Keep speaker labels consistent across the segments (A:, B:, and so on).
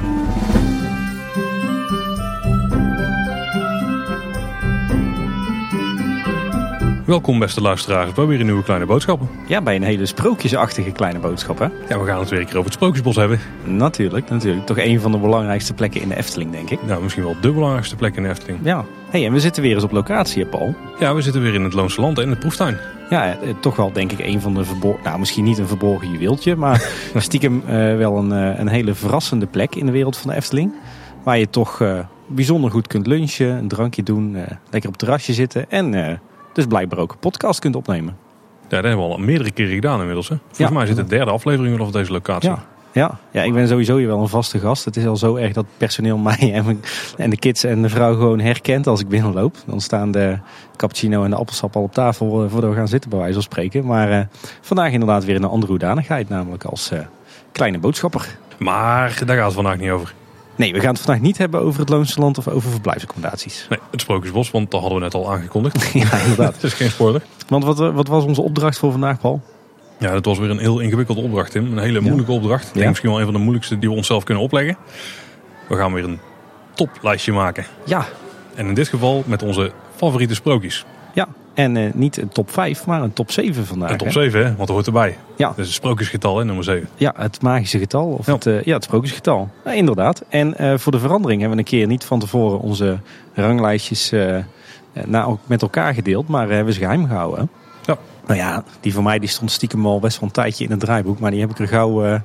A: Thank you. Welkom beste luisteraars bij weer een nieuwe kleine boodschappen.
B: Ja, bij een hele sprookjesachtige kleine boodschap, hè?
A: Ja, we gaan het weer een keer over het Sprookjesbos hebben.
B: Natuurlijk, natuurlijk. Toch een van de belangrijkste plekken in de Efteling, denk ik.
A: Nou, misschien wel de belangrijkste plek in de Efteling.
B: Ja. hey, en we zitten weer eens op locatie, hè, Paul.
A: Ja, we zitten weer in het Loonse Land en het proeftuin.
B: Ja, eh, toch wel denk ik een van de verborgen... Nou, misschien niet een verborgen juweeltje, maar stiekem eh, wel een, eh, een hele verrassende plek in de wereld van de Efteling. Waar je toch eh, bijzonder goed kunt lunchen, een drankje doen, eh, lekker op het terrasje zitten en eh, dus blijkbaar ook een podcast kunt opnemen.
A: Ja, dat hebben we al meerdere keren gedaan inmiddels. Hè? Volgens
B: Ja.
A: mij zit de derde aflevering weer op deze locatie.
B: Ja. Ja, ja, ik ben sowieso hier wel een vaste gast. Het is al zo erg dat het personeel mij en, mijn- en de kids en de vrouw gewoon herkent als ik binnenloop. Dan staan de cappuccino en de appelsap al op tafel eh, voordat we gaan zitten, bij wijze van spreken. Maar eh, vandaag inderdaad weer in een andere hoedanigheid, namelijk als eh, kleine boodschapper.
A: Maar daar gaat het vandaag niet over.
B: Nee, we gaan het vandaag niet hebben over het Loonse Land of over verblijfsaccommodaties.
A: Nee, het Sprookjesbos, want dat hadden we net al aangekondigd.
B: ja, inderdaad.
A: Het is geen spoiler.
B: Want wat, eh, wat was onze opdracht voor vandaag, Paul?
A: Ja, het was weer een heel ingewikkelde opdracht, Tim. Een hele moeilijke opdracht. Ik denk
B: Ja.
A: misschien wel een van de moeilijkste die we onszelf kunnen opleggen. We gaan weer een toplijstje maken.
B: Ja,
A: En in dit geval met onze favoriete sprookjes.
B: ja. En eh, niet een top 5, maar een top 7 vandaag.
A: En top
B: hè?
A: 7, hè? want dat hoort erbij.
B: Ja.
A: Dat is het sprookjesgetal, hè, nummer 7.
B: Ja, het magische getal. Of
A: Ja.
B: Het, eh, ja, het sprookjesgetal. Ja, inderdaad. En eh, voor de verandering hebben we een keer niet van tevoren onze ranglijstjes eh, na, met elkaar gedeeld. Maar hebben ze geheim gehouden.
A: Ja.
B: Nou ja, die van mij die stond stiekem al best wel een tijdje in het draaiboek. Maar die heb ik er gauw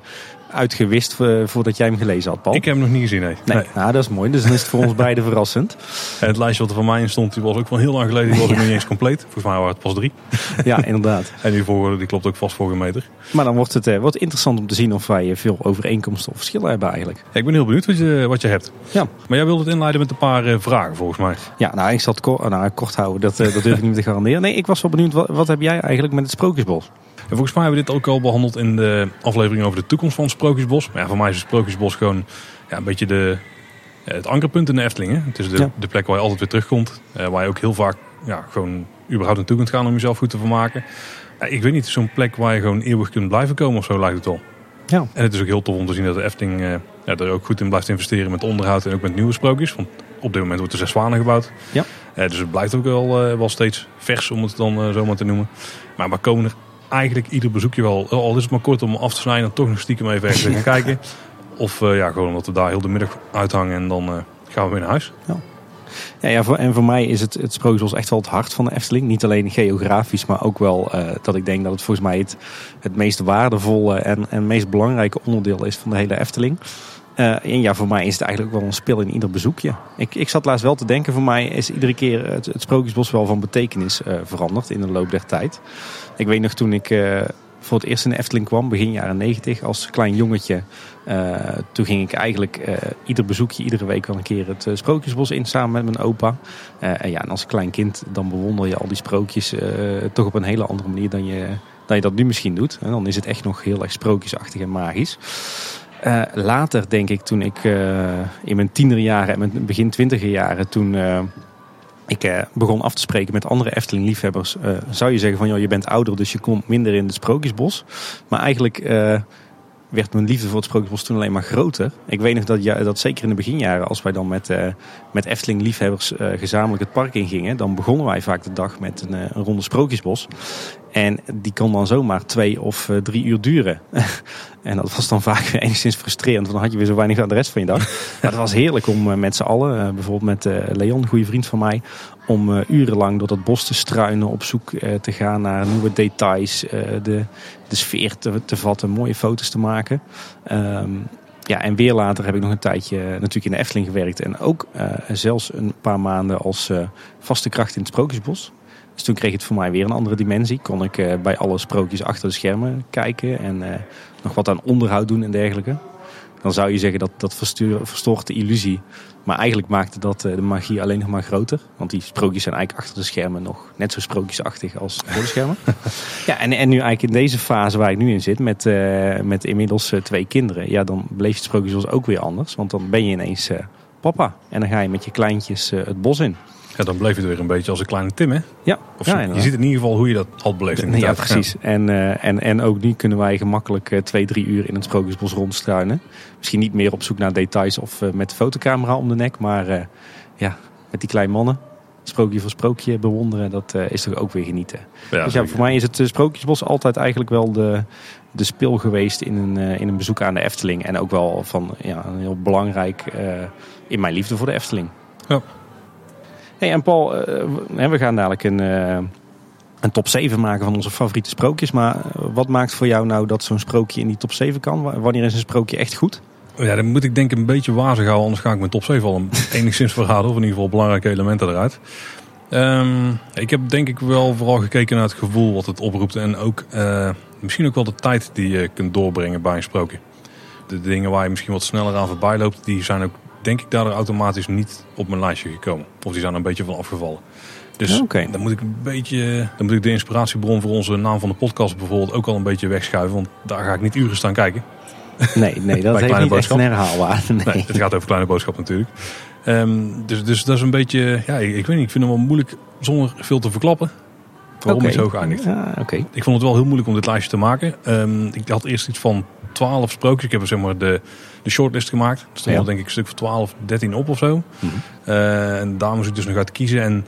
B: uitgewist eh, voordat jij hem gelezen had, Paul.
A: Ik heb hem nog niet gezien, nee.
B: Nee, nou dat is mooi. Dus dan is het voor ons beiden verrassend.
A: En het lijstje wat er van mij in stond, die was ook van heel lang geleden. Die was ook nog niet eens compleet. Volgens mij waren het pas drie.
B: Ja, inderdaad.
A: En die volgorde, die klopt ook vast voor een meter.
B: Maar dan wordt het eh, wordt interessant om te zien of wij eh, veel overeenkomsten of verschillen hebben eigenlijk.
A: Ja, ik ben heel benieuwd wat je, wat je hebt.
B: Ja.
A: Maar jij wilde het inleiden met een paar eh, vragen, volgens mij.
B: Ja, nou, ik zal het nou, kort houden. Dat, dat durf ik niet te garanderen. Nee, ik was wel benieuwd. Wat, wat heb jij eigenlijk met het Sprookjesbos?
A: En volgens mij hebben we dit ook al behandeld in de aflevering over de toekomst van het Sprookjesbos. Maar ja, voor mij is het Sprookjesbos gewoon ja, een beetje de, ja, het ankerpunt in de Efteling. Hè? Het is de,
B: Ja.
A: de plek waar je altijd weer terugkomt. eh, waar je ook heel vaak ja, gewoon überhaupt naartoe kunt gaan om jezelf goed te vermaken. Ik weet niet, zo'n plek waar je gewoon eeuwig kunt blijven komen of zo lijkt het wel.
B: Ja.
A: En het is ook heel tof om te zien dat de Efteling eh, ja, er ook goed in blijft investeren met onderhoud en ook met nieuwe sprookjes. Want op dit moment wordt er zes zwanen gebouwd.
B: Ja.
A: Eh, dus het blijft ook wel, eh, wel steeds vers, om het dan eh, zo maar te noemen. Maar we komen er eigenlijk ieder bezoekje wel, al is het maar kort om af te snijden, toch nog stiekem even ergens gaan kijken. Of eh, ja, gewoon omdat we daar heel de middag uithangen en dan eh, gaan we weer naar huis.
B: Ja, ja voor, en voor mij is het, het Sprookjesbos echt wel het hart van de Efteling. Niet alleen geografisch, maar ook wel eh, dat ik denk dat het volgens mij het, het meest waardevolle en, en meest belangrijke onderdeel is van de hele Efteling. Eh, en ja, voor mij is het eigenlijk wel een spil in ieder bezoekje. Ik, ik zat laatst wel te denken, voor mij is iedere keer het, Sprookjesbos wel van betekenis eh, veranderd in de loop der tijd. Ik weet nog toen ik eh, voor het eerst in Efteling kwam, begin jaren 90, als klein jongetje. toen ging ik eigenlijk ieder bezoekje, iedere week wel een keer het Sprookjesbos in samen met mijn opa. En ja, en als klein kind dan bewonder je al die sprookjes toch op een hele andere manier dan je, dan je dat nu misschien doet. En dan is het echt nog heel erg sprookjesachtig en magisch. Eh, later denk ik, toen ik eh, in mijn tienerjaren en mijn begin twintiger jaren, toen eh, ik begon af te spreken met andere Efteling-liefhebbers, zou je zeggen van, joh, je bent ouder, dus je komt minder in het Sprookjesbos. Maar eigenlijk werd mijn liefde voor het Sprookjesbos toen alleen maar groter. Ik weet nog dat, ja, dat zeker in de beginjaren, als wij dan met, met Efteling-liefhebbers gezamenlijk het park ingingen, dan begonnen wij vaak de dag met een, eh, een ronde Sprookjesbos. En die kon dan zomaar twee of drie uur duren. en dat was dan vaak enigszins frustrerend, want dan had je weer zo weinig aan de rest van je dag. maar het was heerlijk om eh, met z'n allen, eh, bijvoorbeeld met eh, Leon, een goede vriend van mij, om urenlang door dat bos te struinen, op zoek te gaan naar nieuwe details, de, de sfeer te, te vatten, mooie foto's te maken. Ehm, ja, en weer later heb ik nog een tijdje natuurlijk in de Efteling gewerkt. En ook zelfs een paar maanden als vaste kracht in het Sprookjesbos. Dus toen kreeg het voor mij weer een andere dimensie. Kon ik bij alle sprookjes achter de schermen kijken en nog wat aan onderhoud doen en dergelijke. Dan zou je zeggen dat dat verstuur- verstoort de illusie. Maar eigenlijk maakte dat eh, de magie alleen nog maar groter. Want die sprookjes zijn eigenlijk achter de schermen nog net zo sprookjesachtig als voor de schermen. ja, en, en nu eigenlijk in deze fase waar ik nu in zit, met, eh, met inmiddels eh, twee kinderen. Ja, dan bleef het sprookjesbos ook weer anders. Want dan ben je ineens papa. En dan ga je met je kleintjes het bos in.
A: Ja, dan bleef het weer een beetje als een kleine Tim, hè?
B: Ja,
A: Of
B: ja,
A: zo. je ziet in ieder geval hoe je dat had beleefd in
B: ja, precies. En, eh, en, en ook nu kunnen wij gemakkelijk eh, twee, drie uur in het Sprookjesbos rondstruinen. Misschien niet meer op zoek naar details of eh, met de fotocamera om de nek. Maar ja, met die kleine mannen, sprookje voor sprookje bewonderen, dat is toch ook weer genieten.
A: Ja,
B: dus ja, voor mij is het Sprookjesbos altijd eigenlijk wel de, de spil geweest in een, in een bezoek aan de Efteling. En ook wel van ja, een heel belangrijk in mijn liefde voor de Efteling.
A: Ja.
B: Hey, en Paul, eh, we gaan dadelijk een, eh, een top 7 maken van onze favoriete sprookjes. Maar eh, wat maakt voor jou nou dat zo'n sprookje in die top 7 kan? Wa- Wanneer is een sprookje echt goed?
A: Ja, dan moet ik denk ik een beetje wazig houden, anders ga ik mijn top 7 al enigszins verraden. Of in ieder geval belangrijke elementen eruit. Ehm, ik heb denk ik wel vooral gekeken naar het gevoel wat het oproept. En ook misschien ook wel de tijd die je kunt doorbrengen bij een sprookje. De dingen waar je misschien wat sneller aan voorbij loopt, die zijn ook denk ik daardoor automatisch niet op mijn lijstje gekomen. Of die zijn er een beetje van afgevallen. Dus dan moet ik een beetje, dan moet ik de inspiratiebron voor onze naam van de podcast bijvoorbeeld ook al een beetje wegschuiven. Want daar ga ik niet uren staan kijken.
B: Nee, nee dat heeft niet echt
A: Boodschap.
B: een herhaalwaarde. Nee.
A: Nee, het gaat over kleine boodschap natuurlijk. Ehm, dus, dus dat is een beetje, ja, ik, ik weet niet, ik vind hem wel moeilijk zonder veel te verklappen. Waarom
B: Oké.
A: het zo geëindigd.
B: Ja, oké.
A: Ik vond het wel heel moeilijk om dit lijstje te maken. Ehm, ik had eerst iets van 12 sprookjes. Ik heb er zeg maar de, de shortlist gemaakt. Er stond
B: Ja.
A: denk ik een stuk van 12, 13 op of zo.
B: Mhm.
A: Eh, en daar moest ik dus nog uit kiezen. En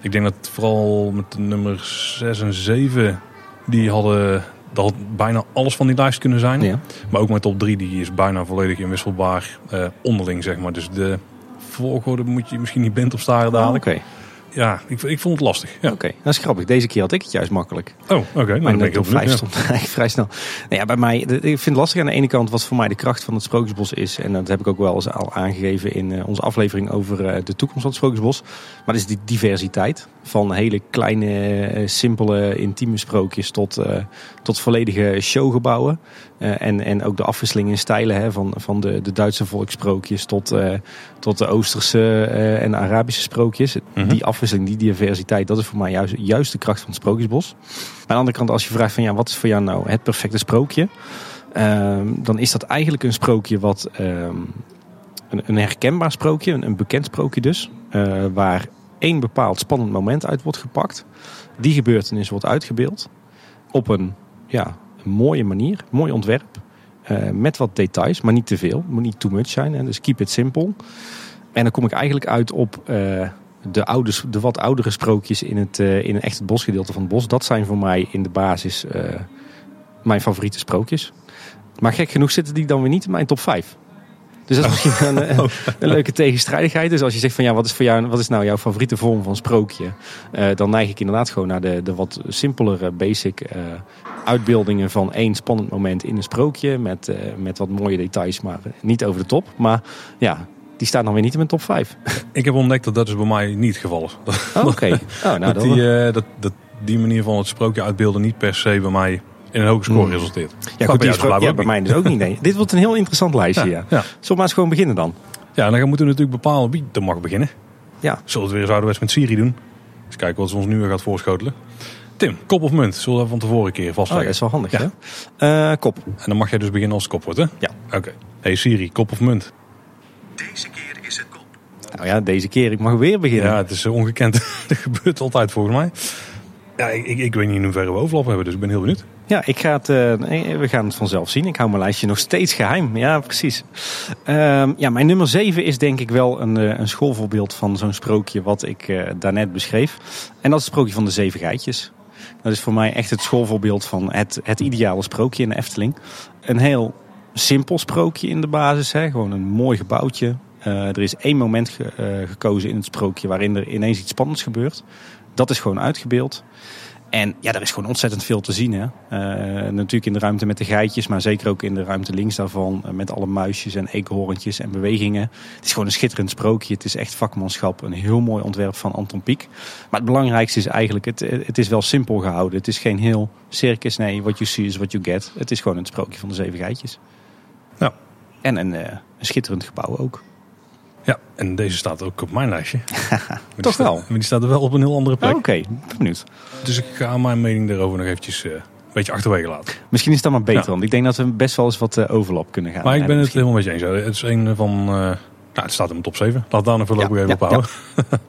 A: ik denk dat vooral met de nummer 6 en 7, die hadden, dat had bijna alles van die lijst kunnen zijn.
B: Ja.
A: Maar ook mijn top 3, die is bijna volledig inwisselbaar eh, onderling, zeg maar. Dus de volgorde moet je misschien niet bent op staren
B: Oké,
A: dadelijk. Ja, ik, ik vond het lastig. Ja.
B: Oké. dat is grappig. Deze keer had ik het juist makkelijk.
A: Oh, oké. Nou, dan
B: Mijn
A: ben ik heel
B: top 5
A: benieuwd.
B: stond eigenlijk vrij snel. Nou ja, bij mij, ik vind het lastig aan de ene kant wat voor mij de kracht van het Sprookjesbos is. En dat heb ik ook wel eens al aangegeven in eh, onze aflevering over eh, de toekomst van het Sprookjesbos. Maar dat is die diversiteit. Van hele kleine, eh, simpele, intieme sprookjes tot, tot volledige showgebouwen. Eh, en, en ook de afwisseling in stijlen hè, van, van de, de Duitse volkssprookjes tot, eh, tot de Oosterse eh, en Arabische sprookjes.
A: Mhm.
B: Die afwisseling, die diversiteit, dat is voor mij juist, juist de kracht van het Sprookjesbos. Aan de andere kant, als je vraagt van ja, wat is voor jou nou het perfecte sprookje? Ehm, dan is dat eigenlijk een sprookje wat ehm, een, een herkenbaar sprookje, een, een bekend sprookje dus, waar één bepaald spannend moment uit wordt gepakt. Die gebeurtenis wordt uitgebeeld op een, ja, mooie manier, mooi ontwerp. eh, met wat details, maar niet te veel. Moet niet too much zijn. Hè, dus keep it simple. En dan kom ik eigenlijk uit op eh, de, oude, de wat oudere sprookjes in het, eh, in echt bosgedeelte van het bos. Dat zijn voor mij in de basis mijn favoriete sprookjes. Maar gek genoeg zitten die dan weer niet in mijn top 5. Dus dat is misschien een, een, een leuke tegenstrijdigheid. Dus als je zegt van ja, wat is, voor jou, wat is nou jouw favoriete vorm van sprookje? Eh, dan neig ik inderdaad gewoon naar de, de wat simpelere basic eh, uitbeeldingen van één spannend moment in een sprookje. Met, eh, met wat mooie details, maar eh, niet over de top. Maar ja, die staan dan weer niet in mijn top 5.
A: Ik heb ontdekt dat dat dus bij mij niet het geval is.
B: Oh, Oké. Oh, nou,
A: dat,
B: dan,
A: die, eh, dat, dat die manier van het sprookje uitbeelden niet per se bij mij in een hoge score
B: Hmm.
A: resulteert.
B: ja, goed,
A: bij
B: die ja,
A: ook
B: bij mij dus ook niet. Nee. Dit wordt een heel interessant lijstje. Ja.
A: Ja, ja.
B: Zullen we maar eens gewoon beginnen dan?
A: ja, dan moeten we natuurlijk bepalen wie er mag beginnen.
B: Ja.
A: Zullen we het weer eens met Siri doen? Eens kijken wat ze ons nu weer gaat voorschotelen. Tim, kop of munt? Zullen we dat van tevoren een keer
B: Oh,
A: vastleggen?
B: dat is wel handig,
A: Ja.
B: hè? Eh, kop.
A: En dan mag jij dus beginnen als het kop wordt, hè?
B: Ja.
A: Oké. Hey Siri, kop of munt?
C: Deze keer is het kop.
B: Nou ja, deze keer. Ik mag weer beginnen.
A: Ja, het is eh, ongekend. dat gebeurt altijd volgens mij. Ja, ik, ik, ik weet niet in hoeverre we overlap hebben, dus ik ben heel benieuwd.
B: Ja, ik ga het, eh, we gaan het vanzelf zien. Ik hou mijn lijstje nog steeds geheim. Ja, precies. Ehm, ja, mijn nummer 7 is denk ik wel een, eh, een schoolvoorbeeld van zo'n sprookje wat ik eh, daarnet beschreef. En dat is het sprookje van de zeven geitjes. Dat is voor mij echt het schoolvoorbeeld van het, het ideale sprookje in de Efteling. Een heel simpel sprookje in de basis. Hè? Gewoon een mooi gebouwtje. Er is één moment ge- gekozen in het sprookje waarin er ineens iets spannends gebeurt. Dat is gewoon uitgebeeld. En ja, er is gewoon ontzettend veel te zien. Hè? Eh, natuurlijk in de ruimte met de geitjes, maar zeker ook in de ruimte links daarvan. eh, met alle muisjes en eekhoorntjes en bewegingen. Het is gewoon een schitterend sprookje. Het is echt vakmanschap. Een heel mooi ontwerp van Anton Pieck. Maar het belangrijkste is eigenlijk, het, het is wel simpel gehouden. Het is geen heel circus. Nee, what you see is what you get. Het is gewoon een sprookje van de zeven geitjes.
A: Ja.
B: En een, eh, een schitterend gebouw ook.
A: Ja, en deze staat ook op mijn lijstje.
B: Toch wel?
A: Maar die staat er wel op een heel andere plek.
B: Oké, benieuwd.
A: Dus ik ga mijn mening daarover nog eventjes eh, een beetje achterwege laten.
B: Misschien is dat maar beter,
A: Ja.
B: want ik denk dat we best wel eens wat eh, overlap kunnen gaan
A: Maar ik ben het helemaal met je eens. Het is een van... eh, nou, het staat in mijn top 7. Laat daar nog voorlopig
B: Ja,
A: even
B: ja,
A: op houden.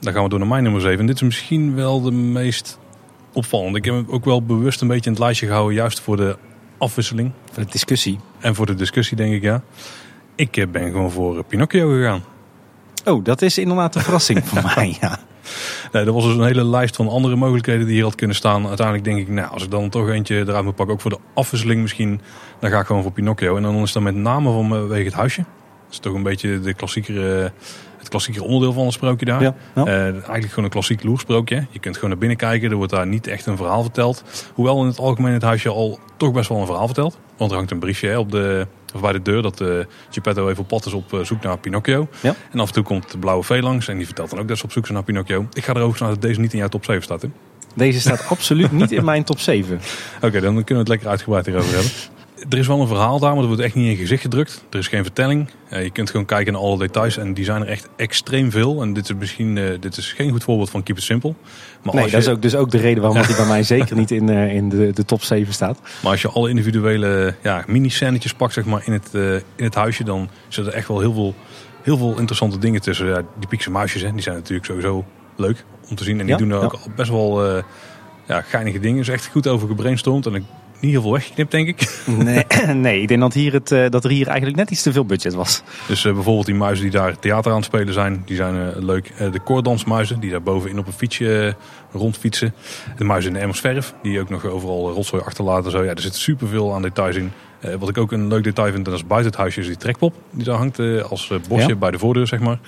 A: Dan gaan we door naar mijn nummer 7. En dit is misschien wel de meest opvallende. Ik heb hem ook wel bewust een beetje in het lijstje gehouden, juist voor de afwisseling.
B: Voor de discussie.
A: En voor de discussie, denk ik, ja. Ik eh, ben gewoon voor eh, Pinocchio gegaan.
B: Oh, dat is inderdaad een verrassing voor mij, ja.
A: Nee, er was dus een hele lijst van andere mogelijkheden die hier had kunnen staan. Uiteindelijk denk ik, nou, als ik dan toch eentje eruit moet pakken, ook voor de afwisseling misschien, dan ga ik gewoon voor Pinocchio. En dan is dat met name vanwege het huisje. Dat is toch een beetje de klassiekere, het klassiekere onderdeel van een sprookje daar.
B: Ja, ja.
A: Eh, eigenlijk gewoon een klassiek loersprookje. Je kunt gewoon naar binnen kijken, er wordt daar niet echt een verhaal verteld. Hoewel in het algemeen het huisje al toch best wel een verhaal vertelt. Want er hangt een briefje hè, op de, of bij de deur dat eh Geppetto even op pad is op eh, zoek naar Pinocchio.
B: Ja.
A: En af en toe komt de blauwe vee langs en die vertelt dan ook dat ze op zoek zijn naar Pinocchio. Ik ga erover vanuit dat deze niet in jouw top 7 staat. Hè?
B: Deze staat absoluut niet in mijn top 7.
A: Oké, dan kunnen we het lekker uitgebreid hierover hebben. Er is wel een verhaal daar, maar dat wordt echt niet in je gezicht gedrukt. Er is geen vertelling. Eh, je kunt gewoon kijken naar alle details en die zijn er echt extreem veel. En dit is misschien eh, dit is geen goed voorbeeld van Keep It Simple. Maar,
B: Nee,
A: als
B: dat
A: je,
B: is ook, dus ook de reden waarom hij bij mij zeker niet in, eh, in de, de top 7 staat.
A: maar als je alle individuele ja, mini-scènetjes pakt zeg maar, in, het, in het huisje, dan zitten er echt wel heel veel, heel veel interessante dingen tussen. Ja, die piekse muisjes, hè, die zijn natuurlijk sowieso leuk om te zien. En die
B: Ja,
A: doen er ook best wel ja, geinige dingen. Er is echt goed over gebrainstormd en ik- niet heel veel weggeknipt, denk ik.
B: Nee, nee ik denk dat, hier het, eh, dat er hier eigenlijk net iets te veel budget was.
A: Dus eh, bijvoorbeeld die muizen die daar theater aan het spelen zijn, die zijn eh, leuk. De koordansmuizen die daar bovenin op een fietsje rondfietsen. De muizen in de emmers verf, die ook nog overal rotzooi achterlaten. Zo. Ja, er zit superveel aan details in. Wat ik ook een leuk detail vind, dat is buiten het huisje, is die trekpop. Die daar hangt als bosje
B: Ja.
A: bij de voordeur, zeg maar.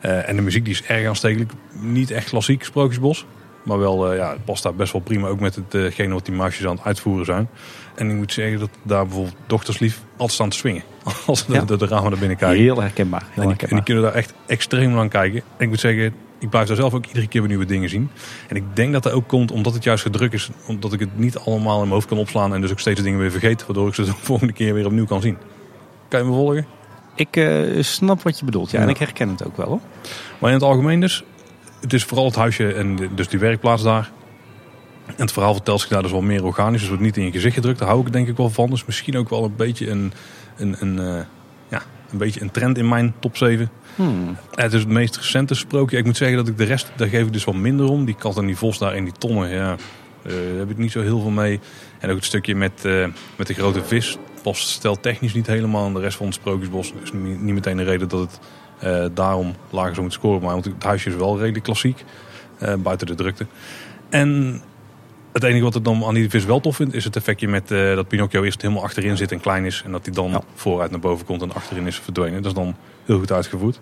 A: En de muziek die is erg aanstekelijk. Niet echt klassiek sprookjesbos. Maar wel, eh, ja, het past daar best wel prima. Ook met hetgene wat die muisjes aan het uitvoeren zijn. En ik moet zeggen dat daar bijvoorbeeld dochterslief altijd staan te swingen. Als ze
B: Ja.
A: de, de ramen naar binnen kijken.
B: Heel herkenbaar. Heel
A: En die, en die
B: herkenbaar.
A: kunnen daar echt extreem lang kijken. En ik moet zeggen, ik blijf daar zelf ook iedere keer weer nieuwe dingen zien. En ik denk dat dat ook komt omdat het juist gedrukt is. Omdat ik het niet allemaal in mijn hoofd kan opslaan. En dus ook steeds dingen weer vergeet. Waardoor ik ze de volgende keer weer opnieuw kan zien. Kan je me volgen?
B: Ik eh, snap wat je bedoelt, ja,
A: Ja.
B: en ik herken het ook wel. Hoor.
A: Maar in het algemeen dus. Het is vooral het huisje en de- dus die werkplaats daar. En het verhaal vertelt zich daar dus wel meer organisch. Dus wordt niet in je gezicht gedrukt. Daar hou ik denk ik wel van. Dus misschien ook wel een beetje een, een, een, eh, ja, een, beetje een trend in mijn top 7.
B: Hmm.
A: Ja, het is het meest recente sprookje. Ik moet zeggen dat ik de rest, daar geef ik dus wat minder om. Die kat en die vos daar in die tonnen, ja, eh, daar heb ik niet zo heel veel mee. En ook het stukje met, eh, met de grote vis past steltechnisch niet helemaal. En de rest van het sprookjesbos is niet, niet meteen de reden dat het eh, daarom lager zou moeten scoren. Maar want het huisje is wel redelijk klassiek, eh, buiten de drukte. En het enige wat ik dan aan die vis wel tof vind, is het effectje met eh, dat Pinocchio eerst helemaal achterin zit en klein is. En dat hij dan
B: Ja.
A: vooruit naar boven komt en achterin is verdwenen. Dat is dan heel goed uitgevoerd.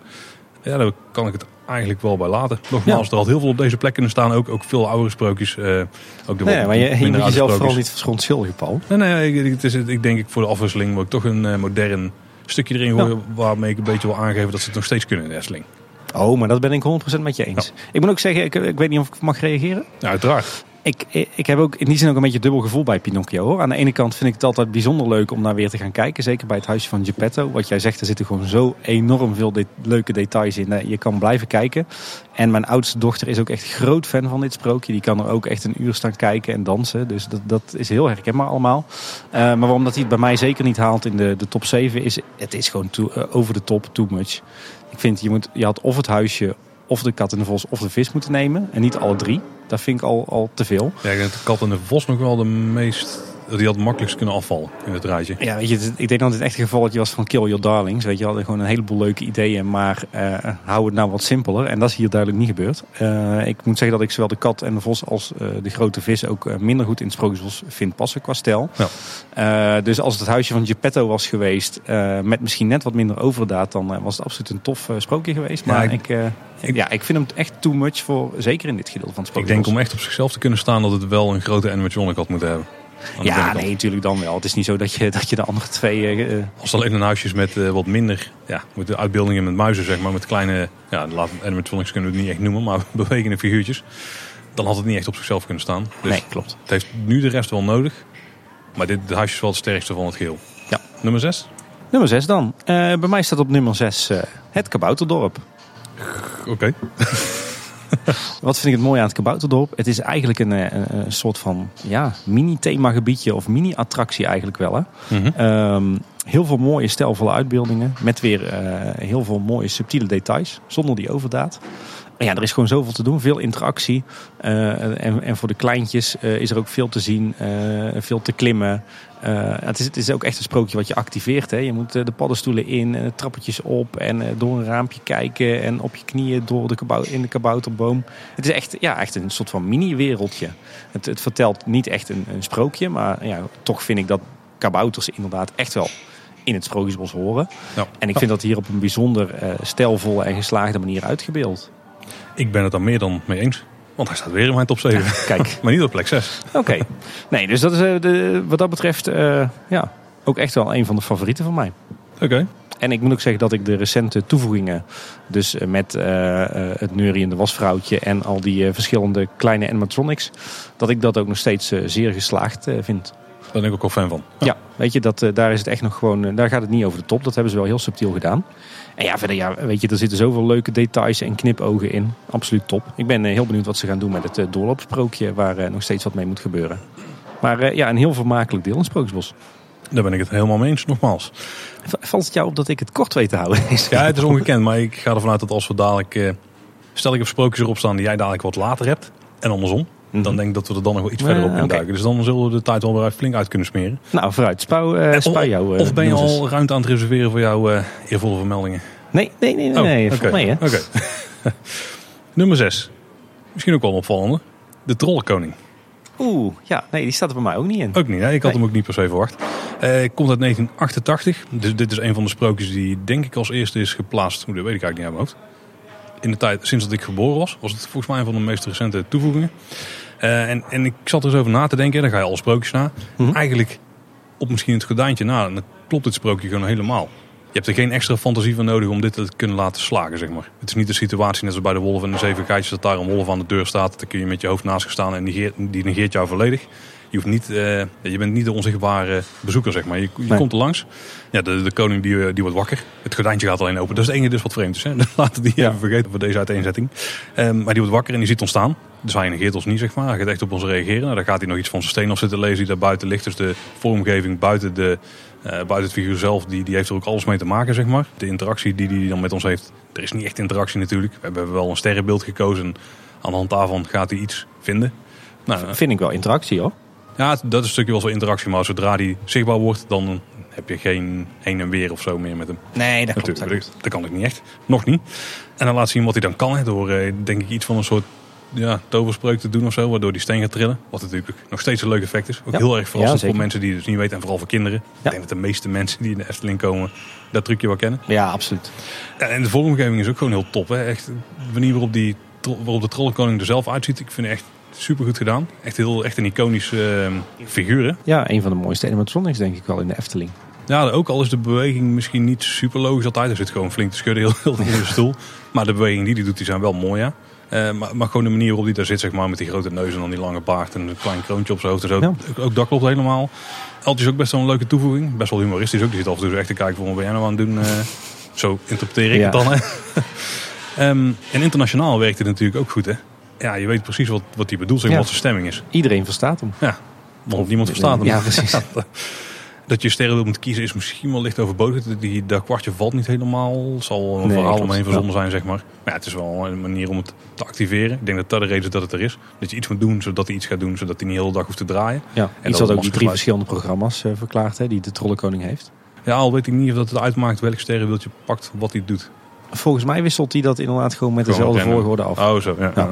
A: Ja, daar kan ik het eigenlijk wel bij laten. Nogmaals,
B: Ja.
A: er had heel veel op deze plek kunnen staan. Ook, ook veel oudere sprookjes. eh, ook de
B: Nee, maar je, je moet
A: oude
B: jezelf vooral niet verontschuldigen, Paul.
A: Nee, nee, ik, het is, het- ik denk ik voor de afwisseling moet ik toch een modern stukje erin gooien. Waarmee ik een beetje wil aangeven dat ze het nog steeds kunnen in de Efteling.
B: Oh, maar dat ben ik 100% met je eens. Ik moet ook zeggen, ik, ik weet niet of ik mag reageren.
A: Ja, uiteraard.
B: Ik, ik heb ook in die zin ook een beetje dubbel gevoel bij Pinocchio. Hoor. Aan de ene kant vind ik het altijd bijzonder leuk om naar weer te gaan kijken. Zeker bij het huisje van Geppetto. Wat jij zegt, er zitten gewoon zo enorm veel de- leuke details in. Eh, Je kan blijven kijken. En mijn oudste dochter is ook echt groot fan van dit sprookje. Die kan er ook echt een uur staan kijken en dansen. Dus dat, dat is heel herkenbaar allemaal. Eh, maar waarom dat hij het bij mij zeker niet haalt in de, de top 7 is... Het is gewoon too- eh, over de top, too much. Ik vind, je, moet, je had of het huisje, of de kat en de vos, of de vis moeten nemen. En niet alle drie. Dat vind ik al, al te veel.
A: Ja, ik denk dat de kat en de vos nog wel de meest... Die had het makkelijkst kunnen afvallen in het rijtje.
B: Ja, weet je, ik denk dat het echt een gevalletje was van Kill Your Darlings. Weet je, hadden gewoon een heleboel leuke ideeën, maar eh, hou het nou wat simpeler. En dat is hier duidelijk niet gebeurd. Eh, ik moet zeggen dat ik zowel de kat en de vos als eh, de grote vis ook minder goed in het sprookjesbos vind passen qua stijl.
A: Ja.
B: Dus als het het huisje van Geppetto was geweest, met misschien net wat minder overdaad, dan was het absoluut een tof sprookje geweest.
A: Ja,
B: Maar
A: ik-
B: ik, ik- ja, ik vind hem echt too much voor, zeker in dit gedeelte van het
A: Ik
B: sprookjesbos.
A: denk om echt op zichzelf te kunnen staan dat het wel een grote animatronic had moeten hebben.
B: Ja, nee, natuurlijk dan wel. Het is niet zo dat je, dat je de andere twee... eh,
A: Als het alleen een huisje is met eh, wat minder, ja, met de uitbeeldingen met muizen zeg maar, met kleine, ja, animatronics kunnen we het niet echt noemen, maar bewegende figuurtjes. Dan had het niet echt op zichzelf kunnen staan. Dus
B: nee, klopt.
A: het heeft nu de rest wel nodig. Maar dit huisje is wel het sterkste van het geheel.
B: Ja.
A: Nummer 6?
B: Nummer 6 dan. Bij mij staat op nummer 6 het Kabouterdorp.
A: Oké.
B: Wat vind ik het mooi aan het Kabouterdorp? Het is eigenlijk een, eh, een, een soort van ja, mini-themagebiedje of mini-attractie eigenlijk wel. Hè?
A: Mhm.
B: Ehm, heel veel mooie stijlvolle uitbeeldingen. Met weer eh, heel veel mooie subtiele details. Zonder die overdaad. Ja, er is gewoon zoveel te doen, veel interactie. Eh, en, en voor de kleintjes eh, is er ook veel te zien, eh, veel te klimmen. Het, is, het is ook echt een sprookje wat je activeert. Hè. Je moet de paddenstoelen in, en trappetjes op en door een raampje kijken en op je knieën door de in de kabouterboom. Het is echt, ja, echt een soort van mini-wereldje. Het, het vertelt niet echt een, een sprookje, maar ja, toch vind ik dat kabouters inderdaad echt wel in het Sprookjesbos horen.
A: Ja.
B: En ik vind dat hier op een bijzonder eh stijlvolle en geslaagde manier uitgebeeld.
A: Ik ben het daar meer dan mee eens. Want hij staat weer in mijn top 7.
B: Kijk,
A: maar niet op plek 6.
B: oké. Nee, dus dat is eh, de, wat dat betreft eh, ja, ook echt wel een van de favorieten van mij.
A: Oké.
B: En ik moet ook zeggen dat ik de recente toevoegingen, dus eh, met eh, het neuriënde wasvrouwtje en al die verschillende kleine animatronics, dat ik dat ook nog steeds zeer geslaagd vind.
A: Daar ben ik ook wel fan van.
B: Ja, weet je, dat, eh, daar is het echt nog gewoon, eh, daar gaat het niet over de top. Dat hebben ze wel heel subtiel gedaan. En ja, verder, ja, weet je, er zitten zoveel leuke details en knipogen in. Absoluut top. Ik ben eh, heel benieuwd wat ze gaan doen met het doorloopsprookje, waar nog steeds wat mee moet gebeuren. Maar ja, een heel vermakelijk deel in Sprookjesbos.
A: Daar ben ik het helemaal mee eens, nogmaals.
B: Valt het jou op dat ik het kort weet te houden?
A: Ja, het is ongekend, maar ik ga ervan uit dat als we dadelijk... stel ik heb sprookjes erop staan die jij dadelijk wat later hebt. En andersom. Dan denk ik dat we er dan nog wel iets verder op
B: oké.
A: induiken. Dus dan zullen we de tijd wel weer flink uit kunnen smeren.
B: Nou, vooruit. Spouw, eh spouw jou. eh,
A: of ben je al ruimte aan het reserveren voor jouw eh eervolle vermeldingen?
B: Nee, nee, nee, nee.
A: Oh,
B: nee. Volgens mij, hè?
A: Oké. Nummer 6. Misschien ook wel een opvallende. De Trollenkoning.
B: Oeh, ja, nee, die staat er bij mij ook niet in.
A: Ook niet, hè? ik had
B: Nee.
A: hem ook niet per se verwacht. Komt uit 1988. Dus dit is een van de sprookjes die denk ik als eerste is geplaatst. Hoe, dat weet ik eigenlijk niet uit mijn hoofd. In de tijd sinds dat ik geboren was, was het volgens mij een van de meest recente toevoegingen. Eh, en, en ik zat er eens over na te denken. Dan ga je alle sprookjes na.
B: Mhm.
A: Eigenlijk op misschien het gordijntje na. Dan klopt dit sprookje gewoon helemaal. Je hebt er geen extra fantasie van nodig om dit te kunnen laten slagen, zeg maar. Het is niet de situatie net zoals bij de wolf en de zeven geitjes dat daar een wolf aan de deur staat. Dan kun je met je hoofd naast gaan staan en negeert, die negeert jou volledig. Je, hoeft niet, eh, je bent niet de onzichtbare bezoeker, zeg maar. Je, je
B: Nee.
A: komt er langs. Ja, de, de koning die, eh, die wordt wakker. Het gordijntje gaat alleen open. Dat is het enige dus wat vreemd is. Hè? Laten we die
B: Ja.
A: even vergeten voor deze uiteenzetting. Ehm, maar die wordt wakker en die ziet ons staan. Dus hij negeert ons niet, zeg maar. Hij gaat echt op ons reageren. Nou, dan gaat hij nog iets van zijn steen af zitten lezen die daar buiten ligt. Dus de vormgeving buiten, de, eh, buiten het figuur zelf, die, die heeft er ook alles mee te maken, zeg maar. De interactie die hij dan met ons heeft. Er is niet echt interactie natuurlijk. We hebben wel een sterrenbeeld gekozen. Aan de hand daarvan gaat hij iets vinden. Nou,
B: Vind ik wel interactie, hoor.
A: Ja, dat is een stukje wel zo interactie. Maar zodra die zichtbaar wordt, dan heb je geen heen en weer of zo meer met hem.
B: Nee, dat
A: Natuurlijk, dat, dat kan ik niet echt. Nog niet. En dan laat zien wat hij dan kan. Hè, door eh, denk ik iets van een soort ja, toverspreuk te doen of zo. Waardoor die steen gaat trillen. Wat natuurlijk nog steeds een leuk effect is. Ook
B: Ja.
A: heel erg verrassend
B: Ja,
A: voor mensen die het dus niet weten. En vooral voor kinderen.
B: Ja.
A: Ik denk dat de meeste mensen die in de Efteling komen dat trucje wel kennen.
B: Ja, absoluut.
A: En de vormgeving is ook gewoon heel top. Hè. Echt, de manier waarop, die, waarop de Trollenkoning er zelf uitziet. Ik vind het echt super goed gedaan. Echt, heel, echt een iconische eh, figuur. hè.
B: Ja, een van de mooiste animatronics denk ik wel in de Efteling.
A: Ja, ook al is de beweging misschien niet super logisch altijd. Er zit gewoon flink te schudden heel, heel in de stoel. Maar de bewegingen die hij doet, die zijn wel mooi, ja. Eh, maar, maar gewoon de manier waarop hij daar zit, zeg maar, met die grote neus en dan die lange baard en een klein kroontje op zijn hoofd. en.
B: Ja.
A: Ook, ook dat klopt helemaal. Eltje is ook best wel een leuke toevoeging. Best wel humoristisch ook. Die zit af en toe echt te kijken van wat ben jij nou aan het doen. eh, zo interpreteer ik
B: Ja.
A: het dan. Hè. Ehm, en internationaal werkt het natuurlijk ook goed, hè. Ja, je weet precies wat, wat hij bedoelt,
B: Ja.
A: wat zijn stemming is.
B: Iedereen verstaat hem.
A: Ja, want niemand verstaat hem.
B: Ja, precies.
A: Dat je sterren moet kiezen is misschien wel licht overbodig. Die, dat kwartje valt niet helemaal. Het zal een
B: Nee,
A: verhaal omheen verzonnen zijn, zeg maar. Maar ja, het is wel een manier om het te activeren. Ik denk dat dat de reden is dat het er is. Dat je iets moet doen, zodat hij iets gaat doen. Zodat hij niet de hele dag hoeft te draaien.
B: Ja,
A: dat
B: iets wat ook die drie verschillende programma's eh, verklaart, hè, die de Trollenkoning heeft.
A: Ja, al weet ik niet of dat het uitmaakt welk sterrenbeeldje pakt wat hij doet.
B: Volgens mij wisselt hij dat inderdaad gewoon met
A: Gewoon
B: dezelfde volgorde af.
A: Oh, zo. Ja.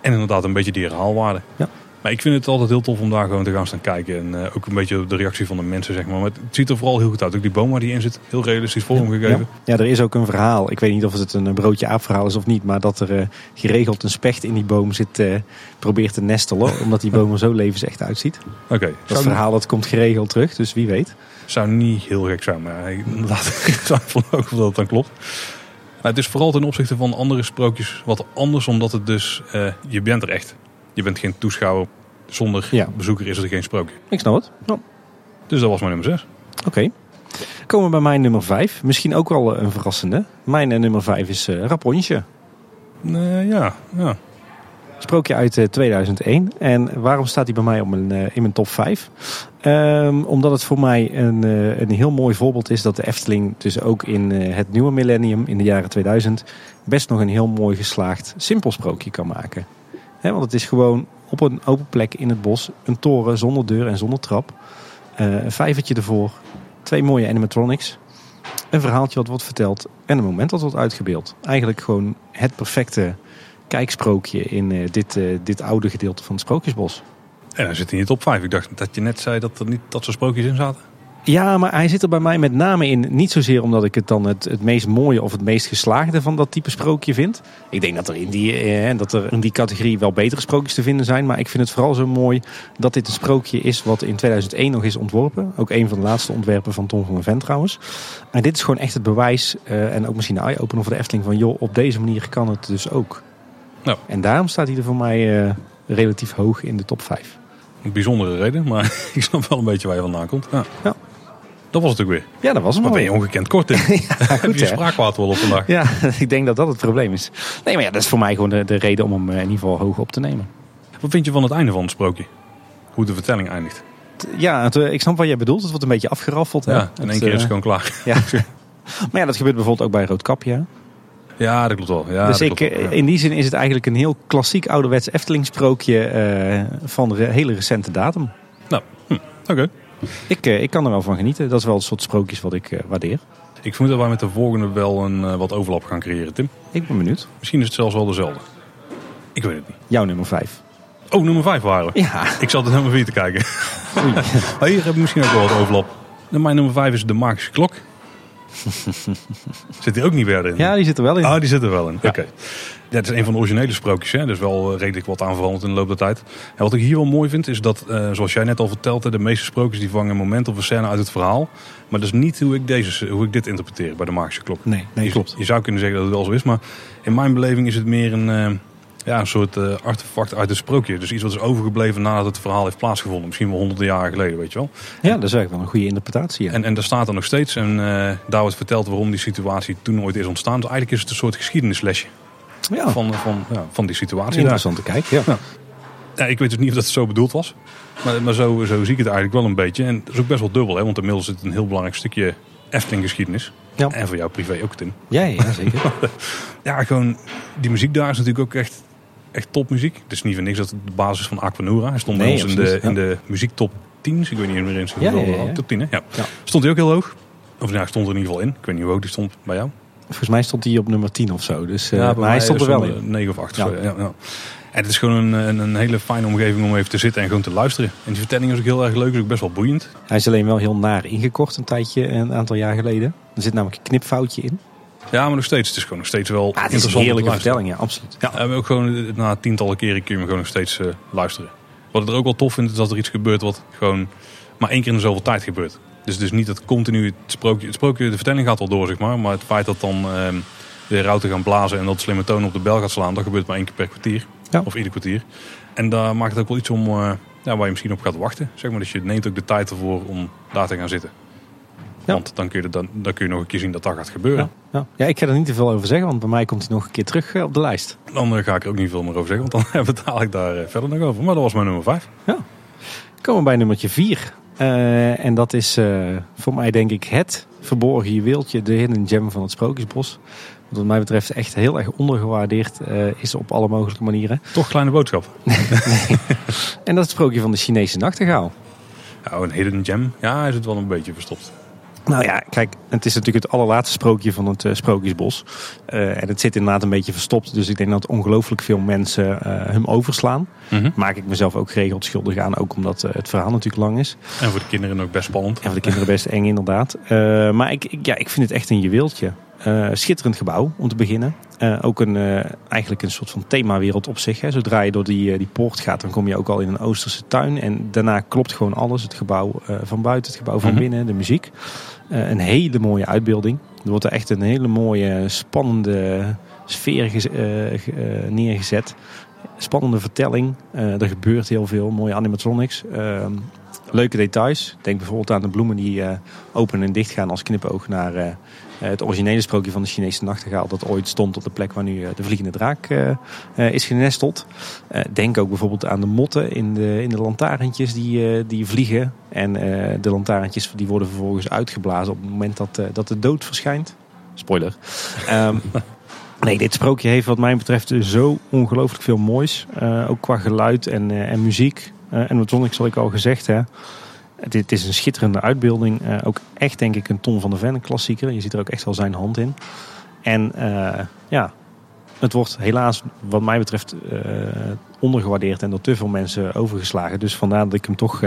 A: En inderdaad een beetje die herhaalwaarde.
B: Ja.
A: Maar ik vind het altijd heel tof om daar gewoon te gaan staan kijken. En eh, ook een beetje de reactie van de mensen, zeg maar. Maar het ziet er vooral heel goed uit. Ook die boom waar die in zit, heel realistisch vormgegeven.
B: Ja. ja, er is ook een verhaal. Ik weet niet of het een eh, broodje aapverhaal is of niet. Maar dat er eh, geregeld een specht in die boom zit, probeert te nestelen. Omdat die boom er zo levensecht uitziet.
A: Oké,
B: Dat verhaal dat komt geregeld terug, dus wie weet.
A: zou niet heel gek zijn. Maar inderdaad, ik twijfel ook of dat dan klopt. Maar het is vooral ten opzichte van andere sprookjes wat anders. Omdat het dus, eh, je bent er echt. Je bent geen toeschouwer. Zonder
B: Ja.
A: bezoeker is er geen sprookje.
B: Ik snap het. Ja.
A: Dus dat was mijn nummer 6.
B: Oké. Komen we bij mijn nummer 5. Misschien ook wel eh, een verrassende. Mijn eh, nummer 5 is Rapunzel.
A: ja, ja.
B: Sprookje uit eh, 2001. En waarom staat hij bij mij op mijn, eh, in mijn top 5? Ehm, omdat het voor mij een, eh, een heel mooi voorbeeld is dat de Efteling dus ook in eh, het nieuwe millennium, in de jaren 2000, best nog een heel mooi geslaagd simpel sprookje kan maken. Want het is gewoon op een open plek in het bos, een toren zonder deur en zonder trap. Eh, een vijvertje ervoor, twee mooie animatronics, een verhaaltje wat wordt verteld en een moment wat wordt uitgebeeld. Eigenlijk gewoon het perfecte kijksprookje in eh, dit, eh, dit oude gedeelte van het Sprookjesbos.
A: En hij zit in je top 5. Ik dacht dat je net zei dat er niet dat soort sprookjes in zaten.
B: Ja, maar hij zit er bij mij met name in. Niet zozeer omdat ik het dan het, het meest mooie of het meest geslaagde van dat type sprookje vind. Ik denk dat er, in die, eh, dat er in die categorie wel betere sprookjes te vinden zijn. Maar ik vind het vooral zo mooi dat dit een sprookje is wat in 2001 nog is ontworpen. Ook een van de laatste ontwerpen van Tom van den Ven trouwens. En dit is gewoon echt het bewijs eh, en ook misschien een eye-opener voor de Efteling van... joh, op deze manier kan het dus ook.
A: Nou.
B: En daarom staat hij er voor mij eh, relatief hoog in de top 5.
A: Een bijzondere reden, maar ik snap wel een beetje waar je vandaan komt. Ja.
B: Ja.
A: Dat was het ook weer.
B: Ja, dat was hem
A: Maar
B: al.
A: ben je ongekend kort in. Heb
B: goed,
A: je spraakwater wel op vandaag?
B: Ja, ik denk dat dat het probleem is. Nee, maar ja, dat is voor mij gewoon de, de reden om hem eh, in ieder geval hoog op te nemen.
A: Wat vind je van het einde van het sprookje? Hoe de vertelling eindigt.
B: Ja, het, eh, ik snap wat jij bedoelt. Het wordt een beetje afgeraffeld. Hè?
A: Ja, in één
B: Het,
A: keer is het gewoon klaar.
B: Ja. maar ja, dat gebeurt bijvoorbeeld ook bij Roodkapje.
A: Ja, dat klopt wel. Ja,
B: dus ik,
A: klopt wel, ja.
B: in die zin is het eigenlijk een heel klassiek ouderwets Efteling sprookje eh, van re- hele recente datum.
A: Nou, hm, oké.
B: Ik, eh, ik kan er wel van genieten. Dat is wel het soort sprookjes wat ik eh, waardeer.
A: Ik vermoed dat wij met de volgende wel een wat overlap gaan creëren, Tim.
B: Ik ben benieuwd.
A: Misschien is het zelfs wel dezelfde. Ik weet het niet.
B: Jouw nummer 5.
A: Oh, nummer 5 waren we.
B: Ja.
A: Ik zat naar nummer 4 te kijken. Maar hier heb ik misschien ook wel wat overlap. Mijn nummer 5 is de magische klok. Zit die ook niet verder in?
B: ja, die zit er wel in.
A: Ah, die zit er wel in.
B: Ja.
A: Oké. Ja, het is een van de originele sprookjes. Hè. Dus wel eh, redelijk wat aan veranderd in de loop der tijd. En wat ik hier wel mooi vind, is dat, eh, zoals jij net al vertelde, de meeste sprookjes die vangen een moment of een scène uit het verhaal. Maar dat is niet hoe ik, deze, hoe ik dit interpreteer bij de magische klok.
B: Nee, nee,
A: je,
B: klopt.
A: Je zou kunnen zeggen dat het wel zo is, maar in mijn beleving is het meer een, eh, ja, een soort eh, artefact uit het sprookje. Dus iets wat is overgebleven nadat het verhaal heeft plaatsgevonden. Misschien wel honderden jaren geleden, weet je wel.
B: Ja, dat is eigenlijk wel een goede interpretatie. Ja.
A: En, en daar staat er nog steeds. En eh, daar wordt verteld waarom die situatie toen ooit is ontstaan. Dus eigenlijk is het een soort geschiedenislesje
B: ja,
A: van, van, ja, van die situatie. daar.
B: interessant te kijken. Ja.
A: Ja, ik weet dus niet of dat zo bedoeld was. Maar, maar zo, zo zie ik het eigenlijk wel een beetje. En dat is ook best wel dubbel. Hè? Want inmiddels zit een heel belangrijk stukje Efteling geschiedenis.
B: Ja.
A: En voor jou privé ook, Tim.
B: Ja, ja, zeker.
A: Ja, gewoon die muziek daar is natuurlijk ook echt, echt topmuziek. Het is niet voor niks dat het de basis is van Aquanura. Hij stond bij
B: Nee,
A: ons in de, in de muziektop 10. Ik weet niet meer eens. Hoeveel
B: ja, ja, ja.
A: Top 10, hè? Ja. Stond hij ook heel hoog? Of nou, stond er in ieder geval in. Ik weet niet hoe hoog die stond bij jou.
B: Volgens mij stond hij op nummer 10 of zo. Dus, eh, maar hij stond er wel in.
A: 9 of 8.
B: Ja.
A: Ja. En het is gewoon een, een, een hele fijne omgeving om even te zitten en gewoon te luisteren. En die vertelling is ook heel erg leuk. Is ook best wel boeiend.
B: Hij is alleen wel heel naar ingekort een tijdje, een aantal jaar geleden. Er zit namelijk een knipfoutje in.
A: Ja, maar nog steeds. Het is gewoon nog steeds wel
B: Ah, het is een heerlijke vertelling, ja, absoluut.
A: Ja, en ook gewoon na tientallen keren kun je hem gewoon nog steeds eh, luisteren. Wat ik er ook wel tof vind, is dat er iets gebeurt wat gewoon maar één keer in de zoveel tijd gebeurt. Dus het is niet dat continu het sprookje, het sprookje, de vertelling gaat wel door, zeg maar. Maar het feit dat dan ehm de routen gaan blazen en dat slimme toon op de bel gaat slaan, dat gebeurt maar één keer per kwartier.
B: Ja.
A: Of ieder kwartier. En daar maakt het ook wel iets om, eh, ja, waar je misschien op gaat wachten. Zeg maar. Dus je neemt ook de tijd ervoor om daar te gaan zitten.
B: Ja.
A: Want dan kun, je, dan, dan kun je nog een keer zien dat dat gaat gebeuren.
B: Ja. Ja. ja, ik ga er niet te veel over zeggen, want bij mij komt hij nog een keer terug eh, op de lijst.
A: Dan eh, ga ik er ook niet veel meer over zeggen, want dan hebben we het dadelijk daar eh, verder nog over. Maar dat was mijn nummer 5.
B: Komen we bij nummertje 4. en dat is voor mij denk ik het verborgen juweeltje, de hidden gem van het Sprookjesbos. Wat wat mij betreft echt heel erg ondergewaardeerd is op alle mogelijke manieren.
A: Toch kleine boodschap.
B: En dat is het sprookje van de Chinese nachtegaal.
A: Ja, een hidden gem. Ja, hij zit wel een beetje verstopt.
B: Nou ja, kijk, het is natuurlijk het allerlaatste sprookje van het eh, Sprookjesbos. Eh, en het zit inderdaad een beetje verstopt. Dus ik denk dat ongelooflijk veel mensen eh, hem overslaan. Maak ik mezelf ook geregeld schuldig aan. Ook omdat het verhaal natuurlijk lang is.
A: En voor de kinderen ook best spannend.
B: En voor de kinderen best eng inderdaad. Maar ik, ik, ja, ik vind het echt een juweeltje. Eh, schitterend gebouw om te beginnen. Eh, ook een, eh, eigenlijk een soort van themawereld op zich. Hè. Zodra je door die, die poort gaat, dan kom je ook al in een Oosterse tuin. En daarna klopt gewoon alles. Het gebouw van buiten, het gebouw van
A: Mhm.
B: binnen, de muziek. Een hele mooie uitbeelding. Er wordt er echt een hele mooie, spannende sfeer gez- ge- neergezet. Spannende vertelling. Er gebeurt heel veel. Mooie animatronics. Ehm, leuke details. Denk bijvoorbeeld aan de bloemen die eh, open en dicht gaan als knipoog naar het originele sprookje van de Chinese nachtegaal. Dat ooit stond op de plek waar nu eh, de vliegende draak eh, eh, is genesteld. Eh, denk ook bijvoorbeeld aan de motten in de, in de lantaarntjes die, eh, die vliegen. En eh, de lantaarntjes die worden vervolgens uitgeblazen op het moment dat, eh, dat de dood verschijnt. Spoiler. Ehm, nee, dit sprookje heeft wat mij betreft zo ongelooflijk veel moois. Eh, ook qua geluid en, eh, en muziek. Eh, en wat ik zal ik al gezegd hè. Dit is een schitterende uitbeelding. Eh, ook echt denk ik een Ton van de Ven, een klassieker. Je ziet er ook echt wel zijn hand in. En eh, ja, het wordt helaas wat mij betreft eh, ondergewaardeerd en door te veel mensen overgeslagen. Dus vandaar dat ik hem toch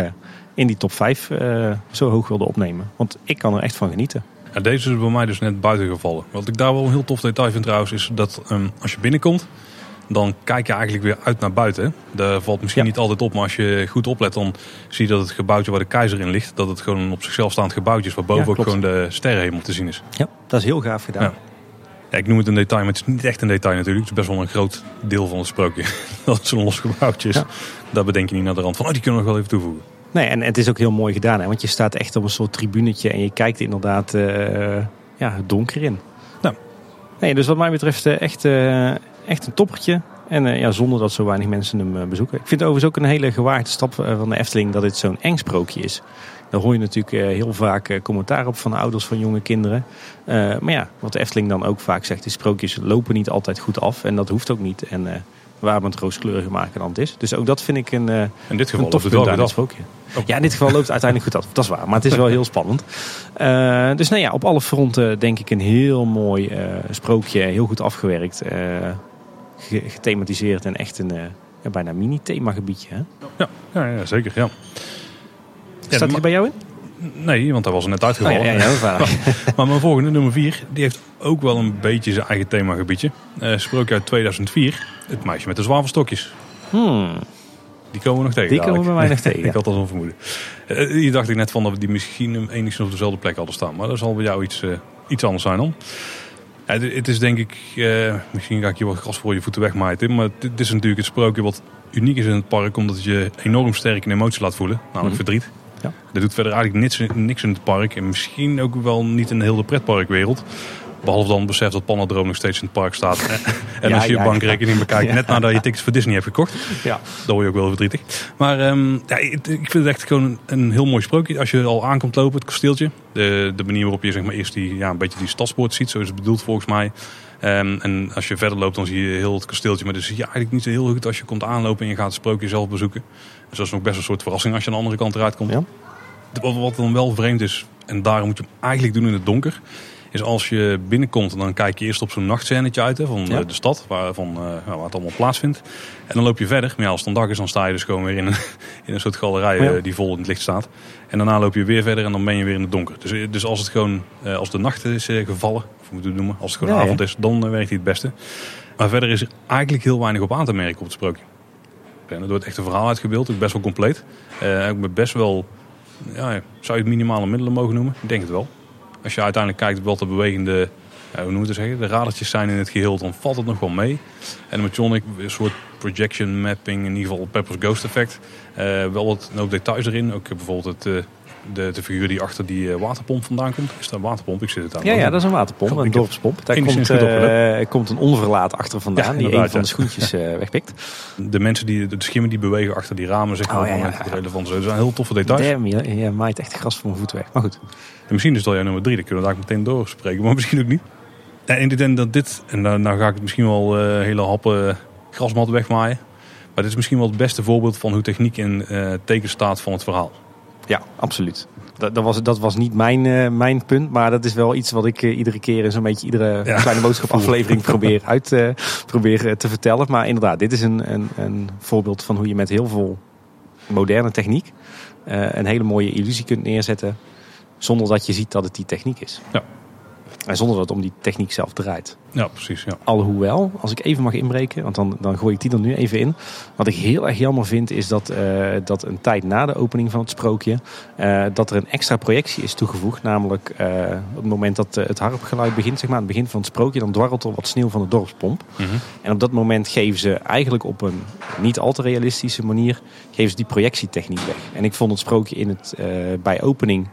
B: in die top 5 eh, zo hoog wilde opnemen. Want ik kan er echt van genieten.
A: Ja, deze is bij mij dus net buiten gevallen. Wat ik daar wel een heel tof detail vind trouwens, is dat ehm, als je binnenkomt, dan kijk je eigenlijk weer uit naar buiten. Daar valt misschien
B: Ja.
A: niet altijd op, maar als je goed oplet, dan zie je dat het gebouwtje waar de keizer in ligt, dat het gewoon een op zichzelf staand gebouwtje is, waarboven
B: Ja,
A: ook gewoon de sterrenhemel te zien is.
B: Ja, dat is heel gaaf gedaan.
A: Ja. Ja, ik noem het een detail, maar het is niet echt een detail natuurlijk. Het is best wel een groot deel van het sprookje. dat het zo'n los gebouwtje is.
B: Ja.
A: Daar bedenk je niet naar de rand van, oh die kunnen we nog wel even toevoegen.
B: Nee, en het is ook heel mooi gedaan. Hè? Want je staat echt op een soort tribunetje en je kijkt inderdaad eh, ja, het donker in.
A: Nou.
B: Nee, dus wat mij betreft eh, echt, eh, echt een toppertje. En eh, ja, zonder dat zo weinig mensen hem eh, bezoeken. Ik vind het overigens ook een hele gewaagde stap eh, van de Efteling dat dit zo'n eng sprookje is. Daar hoor je natuurlijk heel vaak commentaar op van ouders van jonge kinderen. Maar ja, wat de Efteling dan ook vaak zegt, die sprookjes lopen niet altijd goed af. En dat hoeft ook niet. En eh waar het rooskleuriger maken dan het is. Dus ook dat vind ik een,
A: In dit geval
B: een
A: loopt
B: tof
A: het
B: punt
A: wel
B: aan
A: af.
B: sprookje. Ja, in dit geval loopt het uiteindelijk goed af. Dat is waar. Maar het is wel heel spannend. Dus nou ja, op alle fronten denk ik een heel mooi sprookje. Heel goed afgewerkt. ge- gethematiseerd en echt een eh, ja, bijna mini-themagebiedje. Hè?
A: Ja, ja, ja, zeker. Ja.
B: Staat
A: maar-
B: hij bij jou in?
A: Nee, want hij was er net
B: Oh,
A: uitgevallen.
B: ja, ja, ja, waar.
A: Maar mijn volgende, nummer 4, die heeft ook wel een beetje zijn eigen themagebiedje. Eh sprookje uit 2004. Het meisje met de zwavelstokjes.
B: Hmm.
A: Die komen we nog tegen.
B: Die komen bij mij nog tegen,
A: ik had dat al vermoeden. Eh, hier dacht ik net van dat we die misschien enigszins op dezelfde plek hadden staan. Maar dat zal bij jou iets, iets anders zijn dan. Ja, het, is denk ik, eh, misschien ga ik je wat gras voor je voeten wegmaaien. Tim, Maar dit is natuurlijk het sprookje wat uniek is in het park. Omdat het je enorm sterk een emotie laat voelen. Namelijk
B: Mhm.
A: verdriet.
B: Ja.
A: Dat doet verder eigenlijk niks, niks in het park. En misschien ook wel niet in de hele pretparkwereld. Behalve dan het besef dat Panadroom nog steeds in het park staat. en
B: Ja,
A: als je je
B: ja,
A: bankrekening bekijkt, net nadat je tickets voor Disney hebt gekocht.
B: Ja.
A: Dan word je ook wel verdrietig. Maar ehm, ja, ik vind het echt gewoon een, heel mooi sprookje. Als je al aankomt lopen, het kasteeltje. De, de manier waarop je zeg maar, eerst die, ja, een beetje die stadspoort ziet. Zo is het bedoeld volgens mij. Ehm, en als je verder loopt, dan zie je heel het kasteeltje. Maar dan zie je eigenlijk niet zo heel goed als je komt aanlopen en je gaat het sprookje zelf bezoeken. Dus dat is nog best een soort verrassing als je aan de andere kant eruit komt.
B: Ja.
A: Wat, wat dan wel vreemd is, en daarom moet je hem eigenlijk doen in het donker. Is als je binnenkomt en dan kijk je eerst op zo'n nachtscènetje uit hè, van
B: Ja.
A: eh, de stad. Waar, van, eh, waar het allemaal plaatsvindt. En dan loop je verder. Maar ja, als het dan dag is, dan sta je dus gewoon weer in een, in een soort galerij
B: Ja.
A: eh, die vol in het licht staat. En daarna loop je weer verder en dan ben je weer in het donker. Dus, dus als het gewoon, als de nacht is gevallen, of hoe moet het noemen, als het gewoon
B: Ja,
A: avond is, dan werkt hij het beste. Maar verder is er eigenlijk heel weinig op aan te merken op het sprookje. En er wordt echt een verhaal uitgebeeld, ook best wel compleet. Ook met best wel, ja, zou je het minimale middelen mogen noemen? Ik denk het wel. Als je uiteindelijk kijkt wat de bewegende, ja, hoe noem je het zeggen, de radertjes zijn in het geheel, dan valt het nog wel mee. En John, een soort projection mapping, in ieder geval Pepper's Ghost effect. Eh, wel wat details erin. Ook bijvoorbeeld het, eh, de, de figuur die achter die eh, waterpomp vandaan komt. Is dat een waterpomp? Ik zit het aan.
B: Ja, ja, dat is een waterpomp, een dorpspomp. Daar komt, eh, komt een onverlaat achter vandaan,
A: Ja,
B: die een van
A: ja.
B: de schoentjes eh, wegpikt.
A: De mensen, die, de schimmen die bewegen achter die ramen, zeg maar,
B: Oh, ja, ja,
A: dat
B: ja.
A: relevant is. Dat zijn heel toffe details.
B: Damn, je, je maait echt gras voor mijn voet weg. Maar goed.
A: En misschien is al jouw nummer drie, dan kunnen we daar meteen doorspreken, maar misschien ook niet. En ik denk dat dit, en dan nou ga ik het misschien wel hele happen grasmat wegmaaien. Maar dit is misschien wel het beste voorbeeld van hoe techniek in teken staat van het verhaal.
B: Ja, absoluut. Dat, dat, was, dat was niet mijn, eh, mijn punt, maar dat is wel iets wat ik eh, iedere keer in zo'n beetje iedere
A: Ja.
B: kleine boodschap aflevering probeer uit eh, probeer, te vertellen. Maar inderdaad, dit is een, een, een voorbeeld van hoe je met heel veel moderne techniek een hele mooie illusie kunt neerzetten. Zonder dat je ziet dat het die techniek is. En zonder dat het om die techniek zelf draait.
A: Ja, precies. Ja.
B: Alhoewel, als ik even mag inbreken, want dan, dan gooi ik die er nu even in. Wat ik heel erg jammer vind, is dat, eh, dat een tijd na de opening van het sprookje, eh, dat er een extra projectie is toegevoegd. Namelijk eh, op het moment dat het harpgeluid begint, zeg maar, aan het begin van het sprookje, dan dwarrelt er wat sneeuw van de dorpspomp.
A: Mhm.
B: En op dat moment geven ze eigenlijk op een niet al te realistische manier, geven ze die projectietechniek weg. En ik vond het sprookje in het, bij opening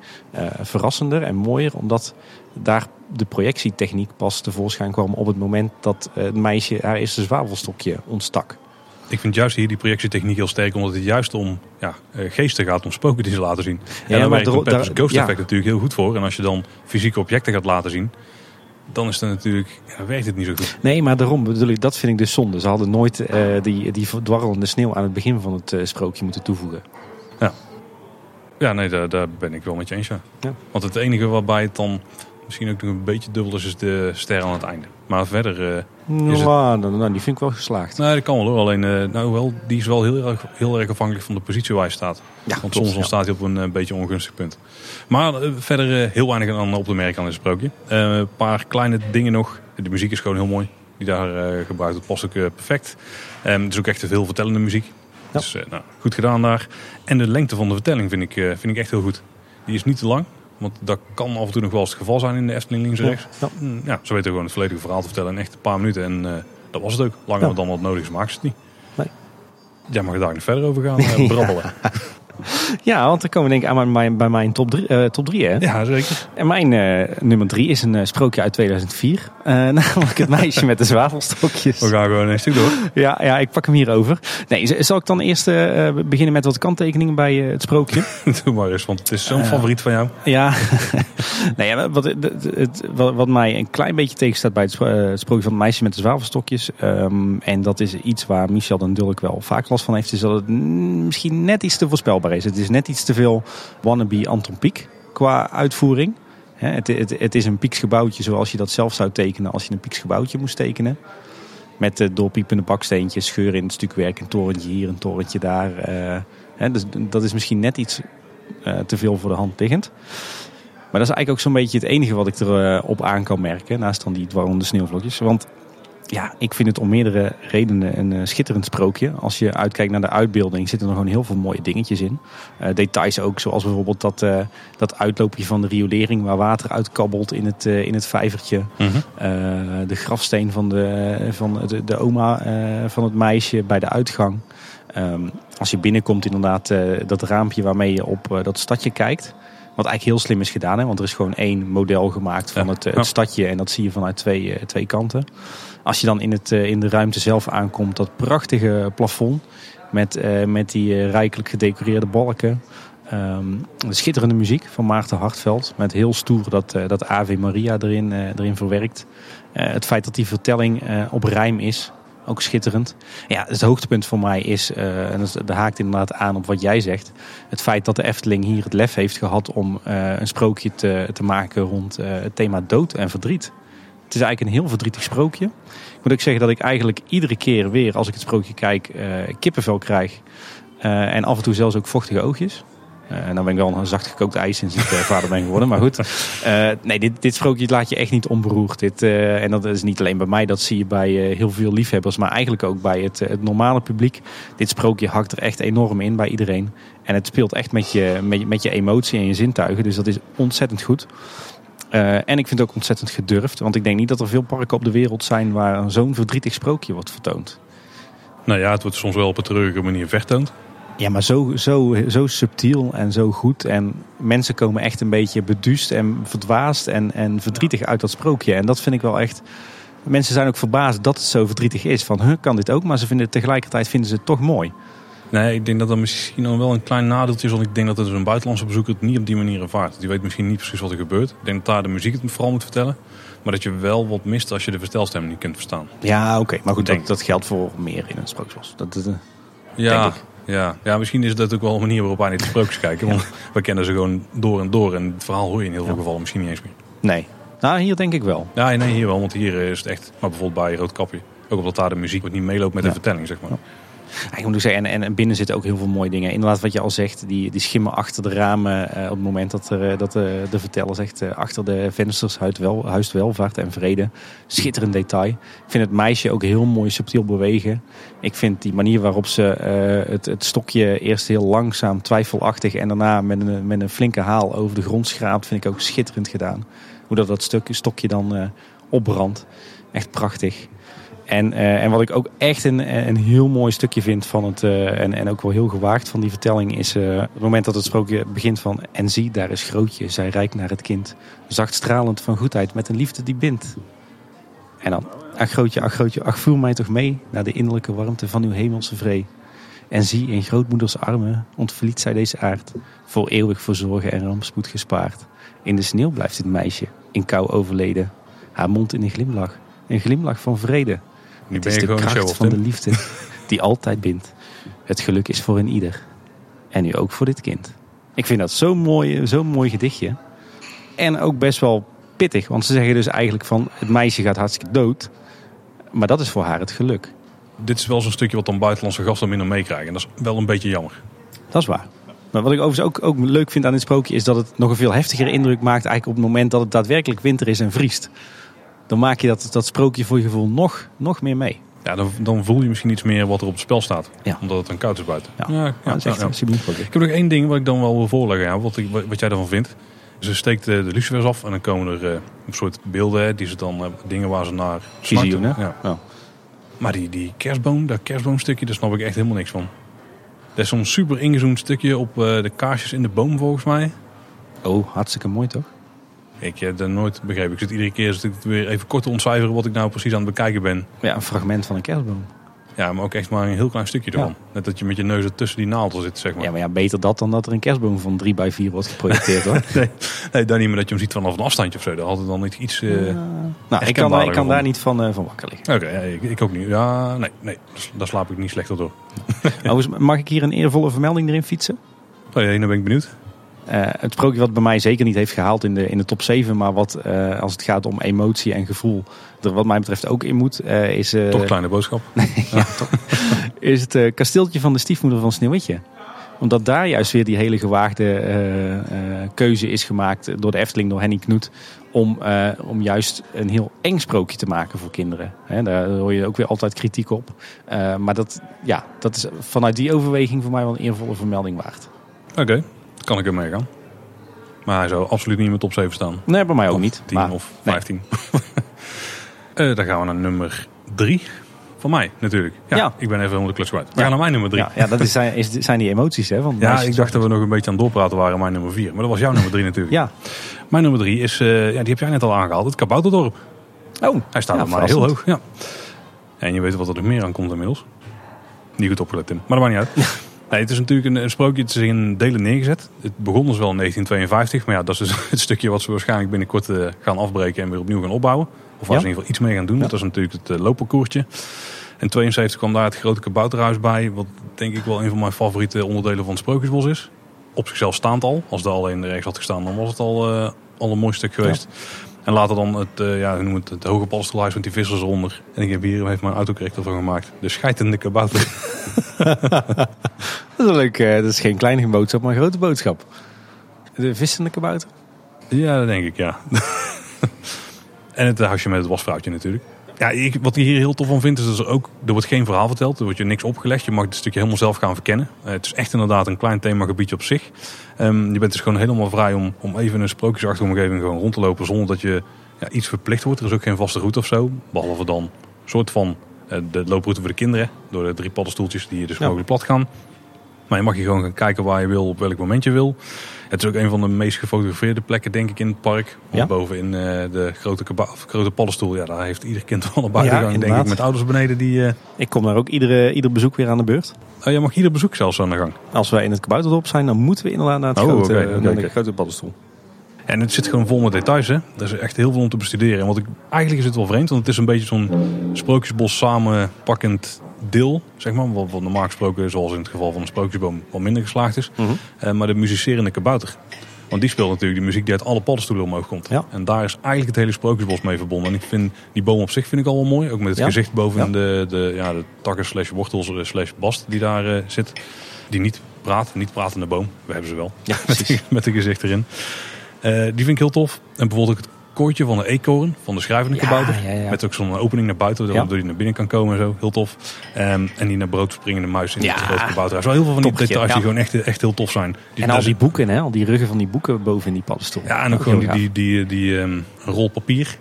B: verrassender en mooier, omdat daar de projectietechniek pas tevoorschijn kwam op het moment dat eh, het meisje haar eerste zwavelstokje ontstak.
A: Ik vind juist hier die projectietechniek heel sterk, omdat het juist om ja, eh, geesten gaat, om spoken die ze laten zien. Ja,
B: maar
A: daar werkt het Pepper's Ghost
B: ja.
A: Effect natuurlijk heel goed voor. En als je dan fysieke objecten gaat laten zien, dan is het natuurlijk, ja, werkt het niet zo goed.
B: Nee, maar daarom bedoel ik, dat vind ik dus zonde. Ze hadden nooit eh, die, die dwarrelende sneeuw aan het begin van het sprookje moeten toevoegen.
A: Ja, nee, daar, daar ben ik wel met je eens. Ja.
B: Ja.
A: Want het enige waarbij het dan misschien ook nog een beetje dubbel is, is de ster aan het einde. Maar verder, eh, Is het-
B: Nou, nou, die vind ik wel geslaagd.
A: nee, dat kan wel hoor. Alleen, eh, nou wel, die is wel heel erg, heel erg afhankelijk van de positie waar je staat.
B: Ja,
A: Want soms ontstaat hij op een eh, beetje ongunstig punt. Maar verder heel weinig aan op te merken aan dit sprookje. Een paar kleine dingen nog. De muziek is gewoon heel mooi. Die daar gebruikt wordt, past ook perfect. Ehm, het is ook echt veel vertellende muziek.
B: Ja.
A: Dus nou, goed gedaan daar. En de lengte van de vertelling vind ik, vind ik echt heel goed. Die is niet te lang. Want dat kan af en toe nog wel eens het geval zijn in de Efteling links en
B: Ja,
A: rechts.
B: ja.
A: Mm, Ja, ze weten gewoon het volledige verhaal te vertellen in echt een paar minuten. En eh, dat was het ook. Langer
B: Ja.
A: dan wat nodig is, maakt ze het niet.
B: Nee.
A: Jij mag daar nog verder over gaan eh, brabbelen.
B: Ja, want dan komen we denk ik aan mijn, bij mijn top 3. eh top drie, hè?
A: ja, zeker.
B: En mijn eh, nummer 3 is een eh, sprookje uit 2004. Eh, namelijk het meisje met de zwavelstokjes.
A: We gaan gewoon een stuk door.
B: Ja, ja, ik pak hem hier over. Nee, zal ik dan eerst beginnen met wat kanttekeningen bij het sprookje?
A: Doe maar eens, want het is zo'n favoriet van jou.
B: Ja, nee, wat, het, het- wat, wat mij een klein beetje tegenstaat bij het, spro- het sprookje van het meisje met de zwavelstokjes. ehm, en dat is iets waar Michel den Dulk wel vaak last van heeft. Is dat het misschien net iets te voorspelbaar is. Het is net iets te veel wannabe Anton Pieck qua uitvoering. Het, het, het is een Pieks gebouwtje zoals je dat zelf zou tekenen als je een Pieks gebouwtje moest tekenen. Met de doorpiepende baksteentjes, scheuren in het stukwerk, een torentje hier, een torentje daar. eh, dus dat is misschien net iets eh, te veel voor de hand liggend. Maar dat is eigenlijk ook zo'n beetje het enige wat ik erop op aan kan merken. Naast dan die dwarrelende sneeuwvlokjes. Want ja, ik vind het om meerdere redenen een eh, schitterend sprookje. Als je uitkijkt naar de uitbeelding zitten er gewoon heel veel mooie dingetjes in. Eh, details ook, zoals bijvoorbeeld dat, eh, dat uitloopje van de riolering waar water uitkabbelt in het, in het vijvertje.
A: Mhm.
B: De grafsteen van de, van de, de oma van het meisje bij de uitgang. Ehm, als je binnenkomt inderdaad dat raampje waarmee je op dat stadje kijkt. Wat eigenlijk heel slim is gedaan. Hè? Want er is gewoon één model gemaakt van
A: Ja.
B: het,
A: Ja.
B: stadje. En dat zie je vanuit twee, twee kanten. Als je dan in, het, eh, in de ruimte zelf aankomt. Dat prachtige plafond. Met, eh, met die eh, rijkelijk gedecoreerde balken. Ehm, de schitterende muziek van Maarten Hartveld. Met heel stoer dat, eh, dat Ave Maria erin, erin verwerkt. Het feit dat die vertelling op rijm is. Ook schitterend. Ja, het hoogtepunt voor mij is, en dat haakt inderdaad aan op wat jij zegt. Het feit dat de Efteling hier het lef heeft gehad om een sprookje te, te maken rond het thema dood en verdriet. Het is eigenlijk een heel verdrietig sprookje. Ik moet ook zeggen dat ik eigenlijk iedere keer weer, als ik het sprookje kijk, eh, kippenvel krijg. Eh, en af en toe zelfs ook vochtige oogjes. Eh, en dan ben ik wel een zacht gekookt ijs sinds ik vader ben geworden. Maar goed, nee, dit, dit sprookje laat je echt niet onberoerd. Dit, en dat is niet alleen bij mij, dat zie je bij heel veel liefhebbers. Maar eigenlijk ook bij het, het normale publiek. Dit sprookje hakt er echt enorm in bij iedereen. En het speelt echt met je, met, met je emotie en je zintuigen. Dus dat is ontzettend goed. Eh, en ik vind het ook ontzettend gedurfd. Want ik denk niet dat er veel parken op de wereld zijn waar zo'n verdrietig sprookje wordt vertoond.
A: Nou ja, het wordt soms wel op een treurige manier vertoond.
B: Ja, maar zo, zo, zo subtiel en zo goed. En mensen komen echt een beetje beduust en verdwaasd en, en verdrietig uit dat sprookje. En dat vind ik wel echt... Mensen zijn ook verbaasd dat het zo verdrietig is. Van, huh, kan dit ook? Maar ze vinden tegelijkertijd vinden ze het toch mooi.
A: Nee, ik denk dat dat misschien dan wel een klein nadeeltje is. Want ik denk dat het een buitenlandse bezoeker het niet op die manier ervaart. Die weet misschien niet precies wat er gebeurt. Ik denk dat daar de muziek het vooral moet vertellen. Maar dat je wel wat mist als je de vertelstem niet kunt verstaan.
B: Ja, oké. Maar goed,
A: Denk.
B: dat, dat geldt voor meer in een sprookjesbos. Dat, is, eh,
A: Ja,
B: Denk ik.
A: ja. ja, misschien is dat ook wel een manier waarop wij naar de sprookjes kijken. Want we kennen ze gewoon door en door. En het verhaal hoor je in heel veel gevallen misschien niet eens meer.
B: nee. Nou, hier denk ik wel.
A: Ja, nee, hier wel. Want hier is het echt, maar bijvoorbeeld bij Roodkapje. Ook omdat daar de muziek wat niet meeloopt met
B: Ja.
A: de vertelling, zeg maar.
B: Moet zeggen, en, en binnen zitten ook heel veel mooie dingen. Inderdaad, wat je al zegt, die, die schimmen achter de ramen. eh, op het moment dat, er, eh, dat de, verteller zegt, eh, achter de vensters huist, wel, huist welvaart en vrede. Schitterend detail. Ik vind het meisje ook heel mooi subtiel bewegen. Ik vind die manier waarop ze het, het stokje eerst heel langzaam, twijfelachtig en daarna met een, met een flinke haal over de grond schraapt, vind ik ook schitterend gedaan. Hoe dat, dat stuk, stokje dan opbrandt. Echt prachtig. En, eh, en wat ik ook echt een, een heel mooi stukje vind van het, eh, en, en ook wel heel gewaagd van die vertelling, is eh, het moment dat het sprookje begint van En zie, daar is grootje, zij reikt naar het kind. Zacht stralend van goedheid met een liefde die bindt. En dan, ach grootje, ach grootje, ach voer mij toch mee naar de innerlijke warmte van uw hemelse vree. En zie, in grootmoeders armen ontvliet zij deze aard, voor eeuwig voor zorgen en rampspoed gespaard. In de sneeuw blijft dit meisje, in kou overleden, haar mond in een glimlach, een glimlach van vrede.
A: Nu
B: Het
A: ben
B: is
A: je
B: de
A: gewoon
B: kracht van de liefde die altijd bindt. Het geluk is voor een ieder. En nu ook voor dit kind. Ik vind dat zo'n mooi, zo'n mooi gedichtje. En ook best wel pittig. Want ze zeggen dus eigenlijk van het meisje gaat hartstikke dood. Maar dat is voor haar het geluk.
A: Dit is wel zo'n stukje wat dan buitenlandse gasten minder meekrijgen. En dat is wel een beetje jammer.
B: Dat is waar. Maar wat ik overigens ook, ook leuk vind aan dit sprookje is dat het nog een veel heftiger indruk maakt eigenlijk op het moment dat het daadwerkelijk winter is en vriest. Dan maak je dat, dat sprookje voor je gevoel nog, nog meer mee.
A: Ja, dan, dan voel je misschien iets meer wat er op het spel staat.
B: Ja.
A: Omdat het dan koud is buiten.
B: Ja,
A: ja,
B: dat is echt
A: ja.
B: een subliem.
A: Ik heb nog één ding wat ik dan wel wil voorleggen. Ja, wat, ik, wat jij ervan vindt. Ze steekt eh, de lucifers af en dan komen er eh, een soort beelden. Die ze dan, eh, dingen waar ze naar smachten. Ja.
B: Ja.
A: Maar die, die kerstboom, dat kerstboomstukje, daar snap ik echt helemaal niks van. Dat is zo'n super ingezoomd stukje op de kaarsjes in de boom volgens mij.
B: Oh, hartstikke mooi toch?
A: Ik heb dat nooit begrepen. Ik zit iedere keer zit ik weer even kort te ontcijferen wat ik nou precies aan het bekijken ben.
B: Ja, een fragment van een kerstboom.
A: Ja, maar ook echt maar een heel klein stukje ervan. Net dat je met je neus er tussen die naald zit, zeg maar.
B: Ja, maar ja, beter dat dan dat er een kerstboom van 3 bij 4 wordt geprojecteerd hoor.
A: Nee, nee, dan niet meer dat je hem ziet vanaf een afstandje of zo. Had het dan niet iets... eh,
B: nou, ik kan, ik kan daar niet van, eh, van wakker liggen.
A: Oké, ja, ik, ik ook niet. Ja, nee, nee, daar slaap ik niet slechter door.
B: Mag ik hier een eervolle vermelding erin fietsen?
A: Oh, ja, ben ik benieuwd.
B: Eh, het sprookje wat bij mij zeker niet heeft gehaald in de, in de top 7, maar wat eh, als het gaat om emotie en gevoel er wat mij betreft ook in moet, eh, is,
A: Toch kleine boodschap.
B: is het kasteeltje van de stiefmoeder van Sneeuwwitje. Omdat daar juist weer die hele gewaagde keuze is gemaakt door de Efteling, door Henny Knoet. Om, om juist een heel eng sprookje te maken voor kinderen. Hè, daar hoor je ook weer altijd kritiek op. Maar dat, ja, dat is vanuit die overweging voor mij wel een eervolle vermelding waard.
A: Oké, kan ik er mee gaan. Maar hij zou absoluut niet in mijn top 7 staan.
B: Nee, bij mij ook
A: Of
B: niet.
A: 10
B: maar,
A: of
B: nee.
A: 15. Eh, dan gaan we naar nummer 3. Van mij natuurlijk. Ja,
B: Ja.
A: ik ben even helemaal de klus kwijt. We
B: Ja.
A: gaan naar mijn nummer 3.
B: Ja, ja, dat is, zijn, is, zijn die emoties hè, van
A: Ja, ik dacht dat we nog een beetje aan het doorpraten waren. Mijn nummer 4. Maar dat was jouw nummer 3 natuurlijk.
B: Ja.
A: Mijn nummer 3 is, eh, ja, die heb jij net al aangehaald. Het Kabouterdorp.
B: Oh,
A: Hij staat bij mij heel hoog. Ja. En je weet wat er nog meer aan komt inmiddels. Niet goed opgelet, Tim. Maar dat maakt niet uit. Nee, het is natuurlijk een, een sprookje. Het is in delen neergezet. Het begon dus wel in 1952. Maar ja, dat is dus het stukje wat ze waarschijnlijk binnenkort eh, gaan afbreken en weer opnieuw gaan opbouwen. Of waar
B: Ja.
A: ze in ieder geval iets mee gaan doen. Dat is natuurlijk het uh, loopparcoursje. In 72 kwam daar het grote kabouterhuis bij. Wat denk ik wel een van mijn favoriete onderdelen van het Sprookjesbos is. Op zichzelf staand al. Als daar alleen rechts had gestaan, dan was het al, eh, al een mooi stuk geweest. En later dan het, eh, ja, we het, het hoge paddenstoelhuis met die vissers eronder. En ik heb hier heeft mijn autocorrector van gemaakt. De scheitende kabouter.
B: dat is leuk. eh, dat is geen kleine boodschap, maar een grote boodschap. De vissende kabouter.
A: ja, dat denk ik, ja. en het huisje met het wasvrouwtje natuurlijk. Ja, ik, wat ik hier heel tof van vind is dat er ook, er wordt geen verhaal verteld. Er wordt je niks opgelegd. Je mag het stukje helemaal zelf gaan verkennen. Eh, het is echt inderdaad een klein themagebiedje op zich. Ehm, je bent dus gewoon helemaal vrij om, om even in een sprookjesachtige omgeving gewoon rond te lopen. Zonder dat je ja, iets verplicht wordt. Er is ook geen vaste route of zo. Behalve dan een soort van eh, de looproute voor de kinderen. Door de drie paddenstoeltjes die je dus
B: Ja.
A: mogelijk plat gaan. Maar je mag hier gewoon gaan kijken waar je wil, op welk moment je wil. Het is ook een van de meest gefotografeerde plekken, denk ik, in het park. Want
B: Ja.
A: bovenin eh, de grote, grote paddenstoel, ja, daar heeft ieder kind wel naar buiten
B: Ja,
A: gaan, denk ik, met ouders beneden. Die, eh,
B: Ik kom daar ook iedere, ieder bezoek weer aan de beurt.
A: oh, je mag ieder bezoek zelfs aan de gang.
B: Als wij in het kabouterdorp zijn, dan moeten we inderdaad naar, het
A: Oh,
B: grote, naar de grote paddenstoel.
A: En het zit gewoon vol met details, hè. Er is echt heel veel om te bestuderen. En wat ik, eigenlijk is het wel vreemd, want het is een beetje zo'n sprookjesbos samenpakkend deel, zeg maar. Wat, wat normaal gesproken, zoals in het geval van een sprookjesboom, wat minder geslaagd is.
B: Mhm.
A: Eh, maar de muzicerende kabouter. Want die speelt natuurlijk die muziek die uit alle paddenstoelen omhoog komt.
B: Ja.
A: En daar is eigenlijk het hele sprookjesbos mee verbonden. En ik vind die boom op zich vind ik al wel mooi. Ook met het
B: Ja.
A: gezicht boven
B: Ja.
A: de, de, ja, de takken slash wortels eh, slash bast die daar eh, zit. Die niet praat, niet pratende boom. We hebben ze wel.
B: Ja,
A: met, die, met een gezicht erin. Die vind ik heel tof. En bijvoorbeeld ook het kooitje van de eekhoorn, van de schrijvende kabouter.
B: ja, ja.
A: Met ook zo'n opening naar buiten, waardoor die naar binnen kan komen en zo. Heel tof. Ehm, en die naar brood springende muis in het grote kabouter. Er zijn wel heel veel van die
B: Toppertje,
A: details die gewoon echt, echt heel tof zijn. Die,
B: En al die boeken, hè, al die ruggen van die boeken boven in die paddenstoel.
A: Ja, en ook gewoon die, die, die ehm, rol papier.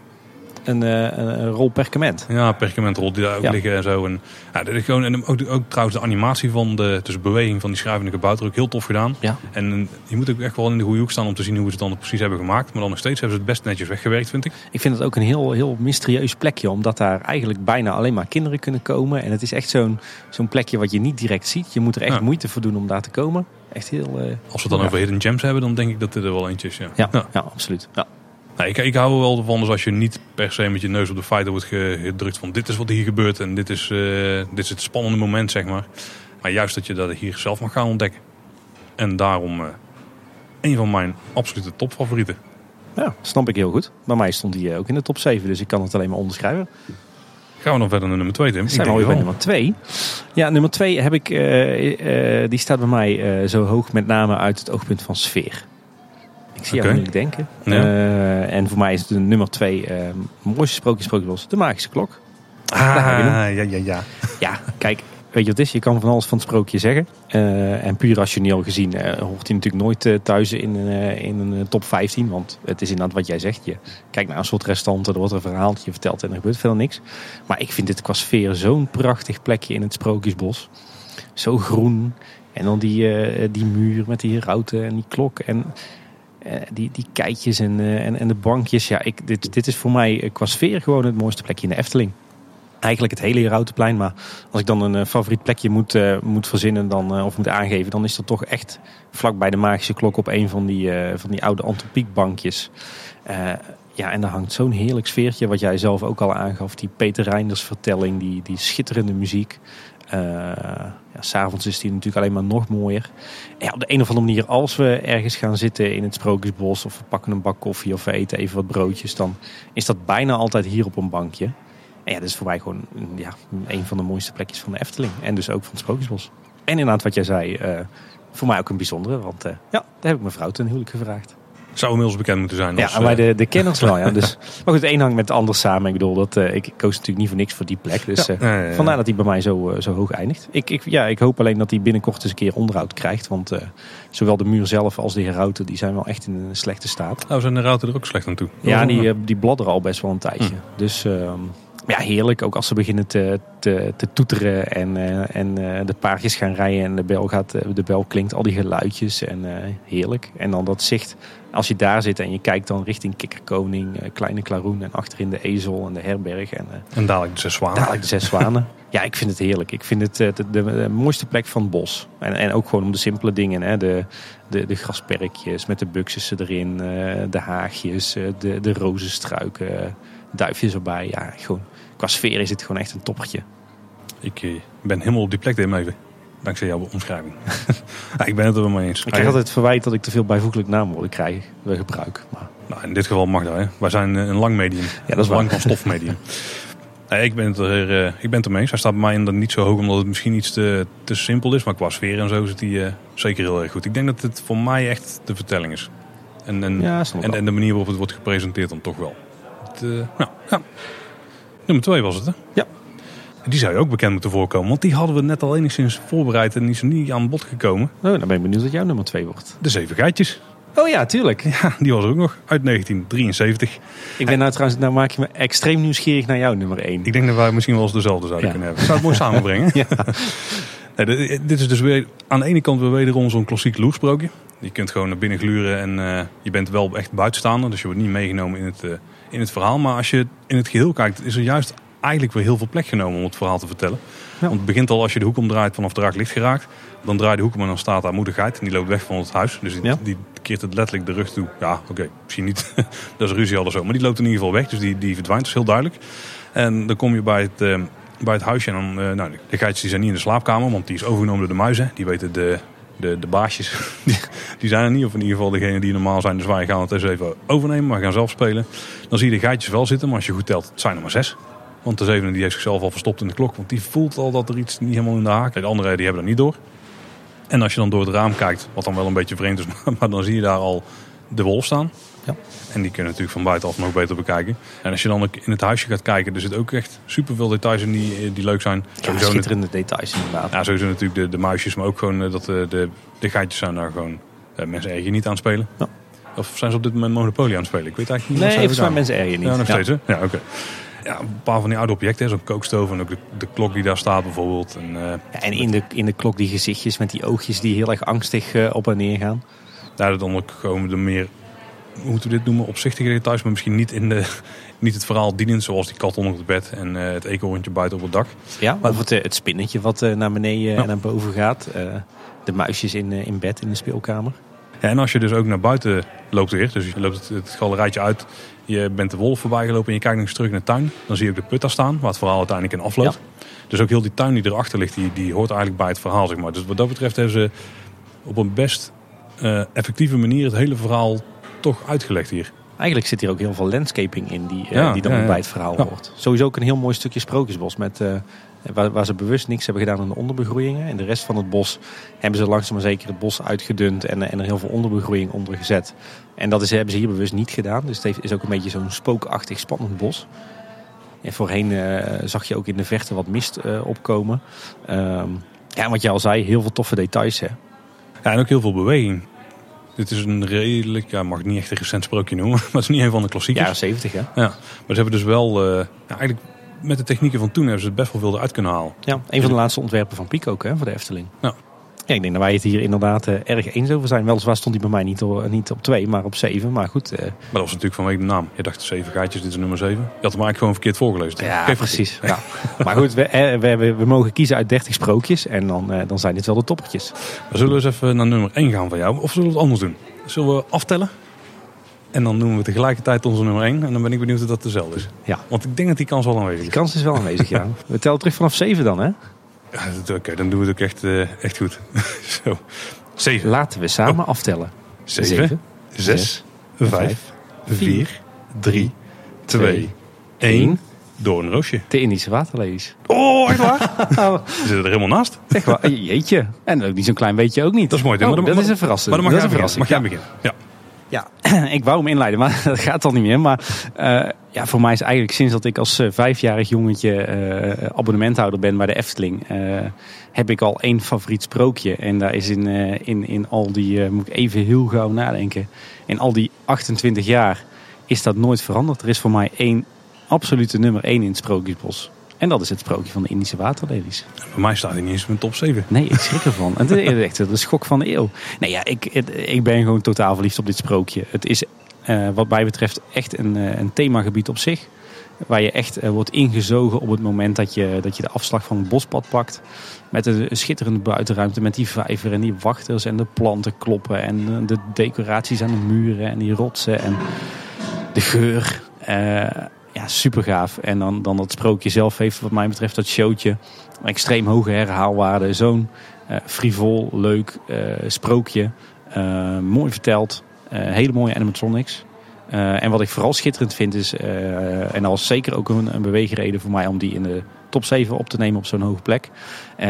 B: Een, eh, een, een rol perkament.
A: Ja, perkamentrol die daar ook
B: Ja.
A: liggen en zo. En, ja, dat is gewoon, en ook, ook trouwens de animatie van de, dus beweging van die schrijvende kabouter ook heel tof gedaan.
B: Ja.
A: En je moet ook echt wel in de goede hoek staan om te zien hoe ze het dan precies hebben gemaakt. Maar dan nog steeds hebben ze het best netjes weggewerkt, vind ik.
B: Ik vind het ook een heel, heel mysterieus plekje, omdat daar eigenlijk bijna alleen maar kinderen kunnen komen. En het is echt zo'n zo'n plekje wat je niet direct ziet. Je moet er echt
A: Ja.
B: moeite voor doen om daar te komen. Echt heel. eh,
A: Als we het dan
B: Ja.
A: over hidden gems hebben, dan denk ik dat dit er wel eentje is. Ja,
B: Ja.
A: ja.
B: absoluut. Ja.
A: Nou, ik, ik hou er wel van dus als je niet per se met je neus op de feiten wordt ge- gedrukt van dit is wat hier gebeurt en dit is, eh, dit is het spannende moment, zeg maar. Maar juist dat je dat hier zelf mag gaan ontdekken. En daarom eh, een van mijn absolute topfavorieten.
B: ja, snap ik heel goed. Bij mij stond hij eh, ook in de top 7, dus ik kan het alleen maar onderschrijven.
A: Gaan we dan verder naar nummer 2, Tim?
B: We zijn
A: Ik denk
B: alweer bij nummer 2. Ja, nummer 2 heb ik, die staat bij mij zo hoog met name uit het oogpunt van sfeer. Ik zie
A: Oké.
B: moeilijk denken.
A: Ja.
B: Eh, en voor mij is de nummer 2 eh mooiste sprookje sprookjesbos, de magische klok.
A: Ah, ja, ja, ja.
B: Ja, kijk, weet je wat is? Je kan van alles van het sprookje zeggen. Eh, en puur rationeel gezien hoort hij natuurlijk nooit thuis in, een, in een top 15. Want het is inderdaad wat jij zegt. Je kijkt naar een soort restaurant, er wordt een verhaaltje verteld en er gebeurt verder niks. Maar ik vind dit qua sfeer zo'n prachtig plekje in het Sprookjesbos. Zo groen. En dan die, die muur met die routen en die klok. En die, die keitjes en, eh, en, en de bankjes. Ja, ik, dit, dit is voor mij eh, qua sfeer gewoon het mooiste plekje in de Efteling eigenlijk het hele Herautenplein. Maar als ik dan een eh, favoriet plekje moet, eh, moet verzinnen dan, eh, of moet aangeven, dan is dat toch echt vlak bij de magische klok op een van die, eh, van die oude antropiekbankjes. Eh ja, en daar hangt zo'n heerlijk sfeertje, wat jij zelf ook al aangaf. Die Peter Reinders vertelling, die, die schitterende muziek. Eh ja, S'avonds is die natuurlijk alleen maar nog mooier. Ja, op de een of andere manier, als we ergens gaan zitten in het Sprookjesbos... of we pakken een bak koffie of we eten even wat broodjes... dan is dat bijna altijd hier op een bankje. En ja, dat is voor mij gewoon ja, een van de mooiste plekjes van de Efteling. En dus ook van het Sprookjesbos. En inderdaad wat jij zei, eh, voor mij ook een bijzondere. Want eh, ja, daar heb ik mijn vrouw ten huwelijk gevraagd.
A: Zou inmiddels bekend moeten zijn.
B: Ja,
A: als,
B: maar
A: eh,
B: de, de kenners wel. Ja. Dus, maar goed, het een hangt met het ander samen. Ik bedoel, dat, eh, ik koos natuurlijk niet voor niks voor die plek. Dus
A: ja,
B: eh,
A: ja, ja, ja.
B: vandaar dat hij bij mij zo, zo hoog eindigt. Ik, ik, ja, ik hoop alleen dat hij binnenkort eens een keer onderhoud krijgt. Want zowel de muur zelf als de herauten, die zijn wel echt in een slechte staat.
A: Nou, zijn de routen er ook slecht aan toe.
B: Ja, die, die bladderen al best wel een tijdje.
A: Hm.
B: Dus ehm, ja, heerlijk. Ook als ze beginnen te, te, te toeteren en, en de paardjes gaan rijden en de bel, gaat, de bel klinkt. Al die geluidjes en heerlijk. En dan dat zicht, als je daar zit en je kijkt dan richting Kikkerkoning, eh, Kleine Klaroen en achterin de Ezel en de Herberg en eh,
A: En dadelijk de zes zwanen.
B: dadelijk de Zes Zwanen. Ja, ik vind het heerlijk. Ik vind het eh, de, de, de mooiste plek van het bos. En, en ook gewoon om de simpele dingen. Hè? De, de, de grasperkjes met de buxussen erin. de haagjes, de, de rozenstruiken. duifjes erbij. Ja, gewoon, qua sfeer is het gewoon echt een toppertje.
A: Ik ben helemaal op die plek, even. Dankzij jouw omschrijving. ja, ik ben het er wel mee eens.
B: Ik krijg altijd het verwijt dat ik te veel bijvoeglijk naamwoorden krijg. We gebruik. Maar
A: Nou, in dit geval mag dat. Hè. Wij zijn eh, een lang medium.
B: Ja, dat is
A: lang van stof medium. Nee, ik ben het er, eh, ik ben het ermee eens. Hij staat bij mij inderdaad niet zo hoog omdat het misschien iets te, te simpel is. Maar qua sfeer en zo zit hij eh, zeker heel erg goed. Ik denk dat het voor mij echt de vertelling is. En, en,
B: Ja,
A: en, de manier waarop het wordt gepresenteerd dan toch wel. Het, nou, ja. Nummer twee was het, hè?
B: Ja.
A: Die zou je ook bekend moeten voorkomen. Want die hadden we net al enigszins voorbereid en die is niet aan bod gekomen.
B: oh, dan ben ik benieuwd wat jouw nummer 2 wordt.
A: De Zeven Geitjes.
B: Oh ja, tuurlijk.
A: Ja, die was er ook nog uit 1973.
B: Ik ben nou trouwens, nou maak je me extreem nieuwsgierig naar jouw nummer 1.
A: Ik denk dat wij misschien wel eens dezelfde zouden
B: Ja.
A: kunnen hebben. Zou het mooi samenbrengen?
B: Ja.
A: Nee, dit- dit is dus weer aan de ene kant weer wederom zo'n klassiek loersprookje. Je kunt gewoon naar binnen gluren en eh, je bent wel echt buitenstaander. Dus je wordt niet meegenomen in het, eh, in het verhaal. Maar als je in het geheel kijkt, is er juist eigenlijk weer heel veel plek genomen om het verhaal te vertellen.
B: Ja.
A: Want het begint al als je de hoek omdraait vanaf draak licht geraakt. Dan draai je de hoek om en dan staat daar moedigheid. En die loopt weg van het huis. Dus die,
B: Ja.
A: die keert het letterlijk de rug toe. Ja, oké, misschien niet. dat is ruzie al zo. Maar die loopt in ieder geval weg. Dus die, die verdwijnt. Dat is heel duidelijk. En dan kom je bij het, eh, bij het huisje. En dan, eh, nou, de geitjes die zijn niet in de slaapkamer. Want die is overgenomen door de muizen. Die weten de, de, de baasjes, die, die zijn er niet. Of in ieder geval degene die normaal zijn. Dus wij gaan het eens even overnemen, maar gaan zelf spelen. Dan zie je de geitjes wel zitten, maar als je goed telt, het zijn er maar zes. Want de zevende die heeft zichzelf al verstopt in de klok. Want die voelt al dat er iets niet helemaal in de haak. De andere die hebben dat niet door. En als je dan door het raam kijkt, wat dan wel een beetje vreemd is, maar, maar dan zie je daar al de wolf staan.
B: Ja.
A: En die kunnen natuurlijk van buitenaf nog beter bekijken. En als je dan ook in het huisje gaat kijken, er zitten ook echt superveel details in die, die leuk zijn.
B: Ja,
A: Sowieso
B: schitterende details inderdaad.
A: ja, sowieso natuurlijk de, de muisjes, maar ook gewoon eh, dat de, de, de geitjes zijn daar gewoon eh, mensen erg niet aan het spelen.
B: Ja.
A: Of zijn ze op dit moment Monopoly aan het spelen? Ik weet eigenlijk niet.
B: Nee, volgens mij mensen erger niet.
A: Ja, nog steeds hè? Ja, oké. Ja, een paar van die oude objecten, zo'n kookstoof en ook de, de klok die daar staat bijvoorbeeld. En, eh,
B: Ja, en in de, in de klok die gezichtjes met die oogjes die heel erg angstig eh, op en neer gaan.
A: daar dan ook gewoon de meer, hoe moeten we dit noemen, opzichtige details, maar misschien niet, in de, niet het verhaal dienend, zoals die kat onder het bed en eh, het eekhoorntje buiten op het dak.
B: Ja, of het, het spinnetje wat naar beneden en naar boven gaat. De muisjes in, in bed in de speelkamer.
A: En als je dus ook naar buiten loopt weer, dus je loopt het, galerijtje uit, je bent de wolf voorbij gelopen en je kijkt nog eens terug naar de tuin, dan zie je ook de put daar staan, waar het verhaal uiteindelijk in afloopt. Dus ook heel die tuin die erachter ligt, die, die hoort eigenlijk bij het verhaal, zeg maar. Dus wat dat betreft hebben ze op een best eh, effectieve manier het hele verhaal toch uitgelegd hier.
B: Eigenlijk zit hier ook heel veel landscaping in die, eh,
A: Ja,
B: die dan
A: ja,
B: bij het verhaal hoort. Sowieso ook een heel mooi stukje sprookjesbos met, eh, waar, waar ze bewust niks hebben gedaan aan de onderbegroeiingen. En de rest van het bos hebben ze langzaam maar zeker het bos uitgedund en, en er heel veel onderbegroeiing onder gezet. En dat is, hebben ze hier bewust niet gedaan. Dus het heeft, is ook een beetje zo'n spookachtig spannend bos. En voorheen eh, zag je ook in de verte wat mist eh, opkomen. Ehm, ja, wat je al zei, heel veel toffe details. Hè?
A: Ja, en ook heel veel beweging. Dit is een redelijk, ja, mag ik niet echt een recent sprookje noemen, maar het is niet een van de klassiekers.
B: Jaren 70 hè?
A: Ja, maar ze hebben dus wel, eh, ja, eigenlijk met de technieken van toen hebben ze het best wel veel eruit kunnen halen.
B: Ja, een van de laatste ontwerpen van Pico ook hè, voor de Efteling.
A: Ja.
B: Ja, ik denk dat wij het hier inderdaad eh, erg eens over zijn. Weliswaar stond hij bij mij niet, op- niet op twee, maar op zeven. Maar goed, eh,
A: Maar dat was natuurlijk vanwege de naam. Je dacht zeven gaatjes, dit is nummer zeven. Je had hem eigenlijk gewoon verkeerd voorgelezen.
B: ja,
A: Geef
B: precies. Ja. Maar goed, we, eh, we, we, we mogen kiezen uit 30 sprookjes en dan, eh, dan zijn dit wel de toppertjes.
A: We zullen eens even naar nummer 1 gaan van jou. Of zullen we het anders doen? Zullen we aftellen? En dan noemen we tegelijkertijd onze nummer 1. En dan ben ik benieuwd of dat dezelfde is.
B: Ja.
A: Want ik denk dat die kans wel aanwezig
B: Die
A: is.
B: kans is wel aanwezig, ja. We tellen terug vanaf 7 dan, hè?
A: Ja, Oké, dan doen we het ook echt, eh, echt goed. Zo. 7,
B: Laten we samen aftellen.
A: 7, 6, 5, 4, 3, 2, 1. Door een roosje.
B: De Indische waterlelies.
A: Oh, echt waar? We zitten er helemaal naast.
B: Echt waar? Jeetje. En ook niet zo'n klein beetje ook niet.
A: Dat is mooi.
B: Oh,
A: Maar
B: dat
A: maar-
B: is een verrassing.
A: Maar dan mag
B: dat
A: jij
B: is een verrassing.
A: Mag jij beginnen. Ja.
B: Ja, ik wou hem inleiden, maar dat gaat al niet meer. Maar eh, ja, voor mij is eigenlijk sinds dat ik als eh, vijfjarig jongetje eh, abonnementhouder ben bij de Efteling, heb ik al één favoriet sprookje. En daar is in, in, in al die, moet ik even heel gauw nadenken, in al die 28 jaar is dat nooit veranderd. Er is voor mij één absolute nummer één in het Sprookjesbos. En dat is het sprookje van de Indische waterlelies.
A: Bij mij staat hij niet eens in mijn top 7.
B: Nee, ik schrik ervan. Het is echt de schok van de eeuw. Nee, ja, ik, ik ben gewoon totaal verliefd op dit sprookje. Het is eh, wat mij betreft echt een, eh, een themagebied op zich. Waar je echt eh, wordt ingezogen op het moment dat je, dat je de afslag van het bospad pakt. Met een schitterende buitenruimte, met die vijver en die wachters en de planten kloppen. En de decoraties aan de muren en die rotsen en de geur. Eh, ja, super gaaf. En dan, dan dat sprookje zelf heeft wat mij betreft dat showtje. Extreem hoge herhaalwaarde. Zo'n eh, frivol, leuk eh, sprookje. Eh, mooi verteld. Hele mooie animatronics. En wat ik vooral schitterend vind is, en was zeker ook een, beweegreden voor mij om die in de top 7 op te nemen op zo'n hoge plek,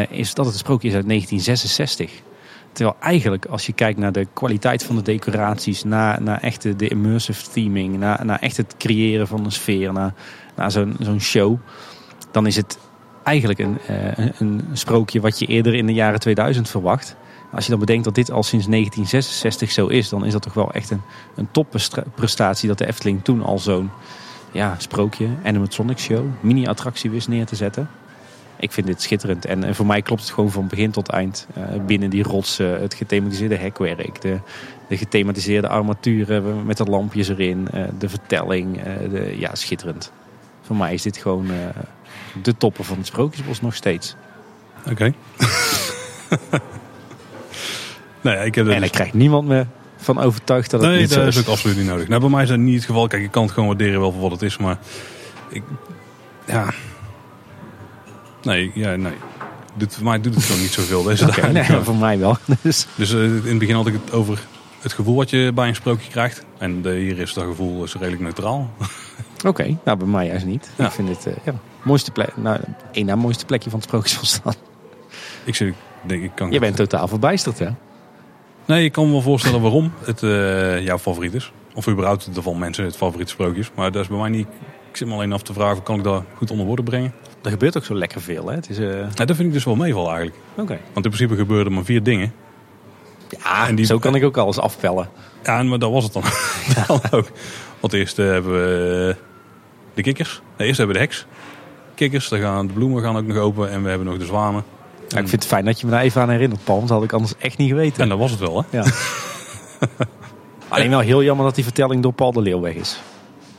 B: is dat het sprookje is uit 1966. Terwijl eigenlijk, als je kijkt naar de kwaliteit van de decoraties, naar, naar echt de, immersive theming, naar, naar echt het creëren van een sfeer, naar, naar zo'n zo'n show, dan is het eigenlijk een, eh, een sprookje wat je eerder in de jaren 2000 verwacht. Als je dan bedenkt dat dit al sinds 1966 zo is, dan is dat toch wel echt een, een topprestatie dat de Efteling toen al zo'n ja, sprookje, animatronic show, mini-attractie wist neer te zetten. Ik vind dit schitterend. En, en voor mij klopt het gewoon van begin tot eind. Eh, binnen die rotsen, het gethematiseerde hekwerk, de, de gethematiseerde armaturen met de lampjes erin, eh, de vertelling. eh, de, ja, schitterend. Voor mij is dit gewoon de toppen van het Sprookjesbos nog steeds.
A: Oké. nee, ik heb
B: En
A: dus-
B: daar krijgt niemand me van overtuigd dat het
A: Nee,
B: niet zo
A: dat
B: is.
A: is ook absoluut niet nodig. Nou, bij mij is dat niet het geval. Kijk, ik kan het gewoon waarderen wel voor wat het is, maar ik, ja, nee, ja, nee. Dit, voor mij doet het gewoon niet zoveel. Deze dagen.
B: nee, voor mij wel. Dus,
A: Dus eh, in het begin had ik het over het gevoel wat je bij een sprookje krijgt. En hier is dat gevoel is redelijk neutraal.
B: Oké, nou bij mij juist niet.
A: Ja.
B: Ik vind het eh, ja, mooiste plek, nou, één na mooiste plekje van het Sprookjesbos staan.
A: Ik ik denk, ik kan
B: Je bent totaal verbijsterd, hè?
A: Nee, ik kan me wel voorstellen waarom het eh, jouw favoriet is. Of überhaupt er van mensen het favoriete sprookje is. Maar dat is bij mij niet. Ik zit me alleen af te vragen, kan ik dat goed onder woorden brengen?
B: Er gebeurt ook zo lekker veel, hè? Het is, eh,
A: dat vind ik dus wel meeval eigenlijk.
B: Oké.
A: Want in principe gebeurden er maar vier dingen.
B: Ja,
A: En die-
B: zo kan ik ook alles afpellen.
A: Ja, maar dat was het dan, dan ook. Want eerst eh, hebben we de kikkers. Nee, eerst hebben we de heks. Kikkers, dan gaan, de bloemen gaan ook nog open. En we hebben nog de zwanen.
B: Ja, ik vind het fijn dat je me daar even aan herinnert, Paul. Want dat had ik anders echt niet geweten.
A: En dat was het wel, hè?
B: Ja. Alleen wel heel jammer dat die vertelling door Paul de Leeuw weg is.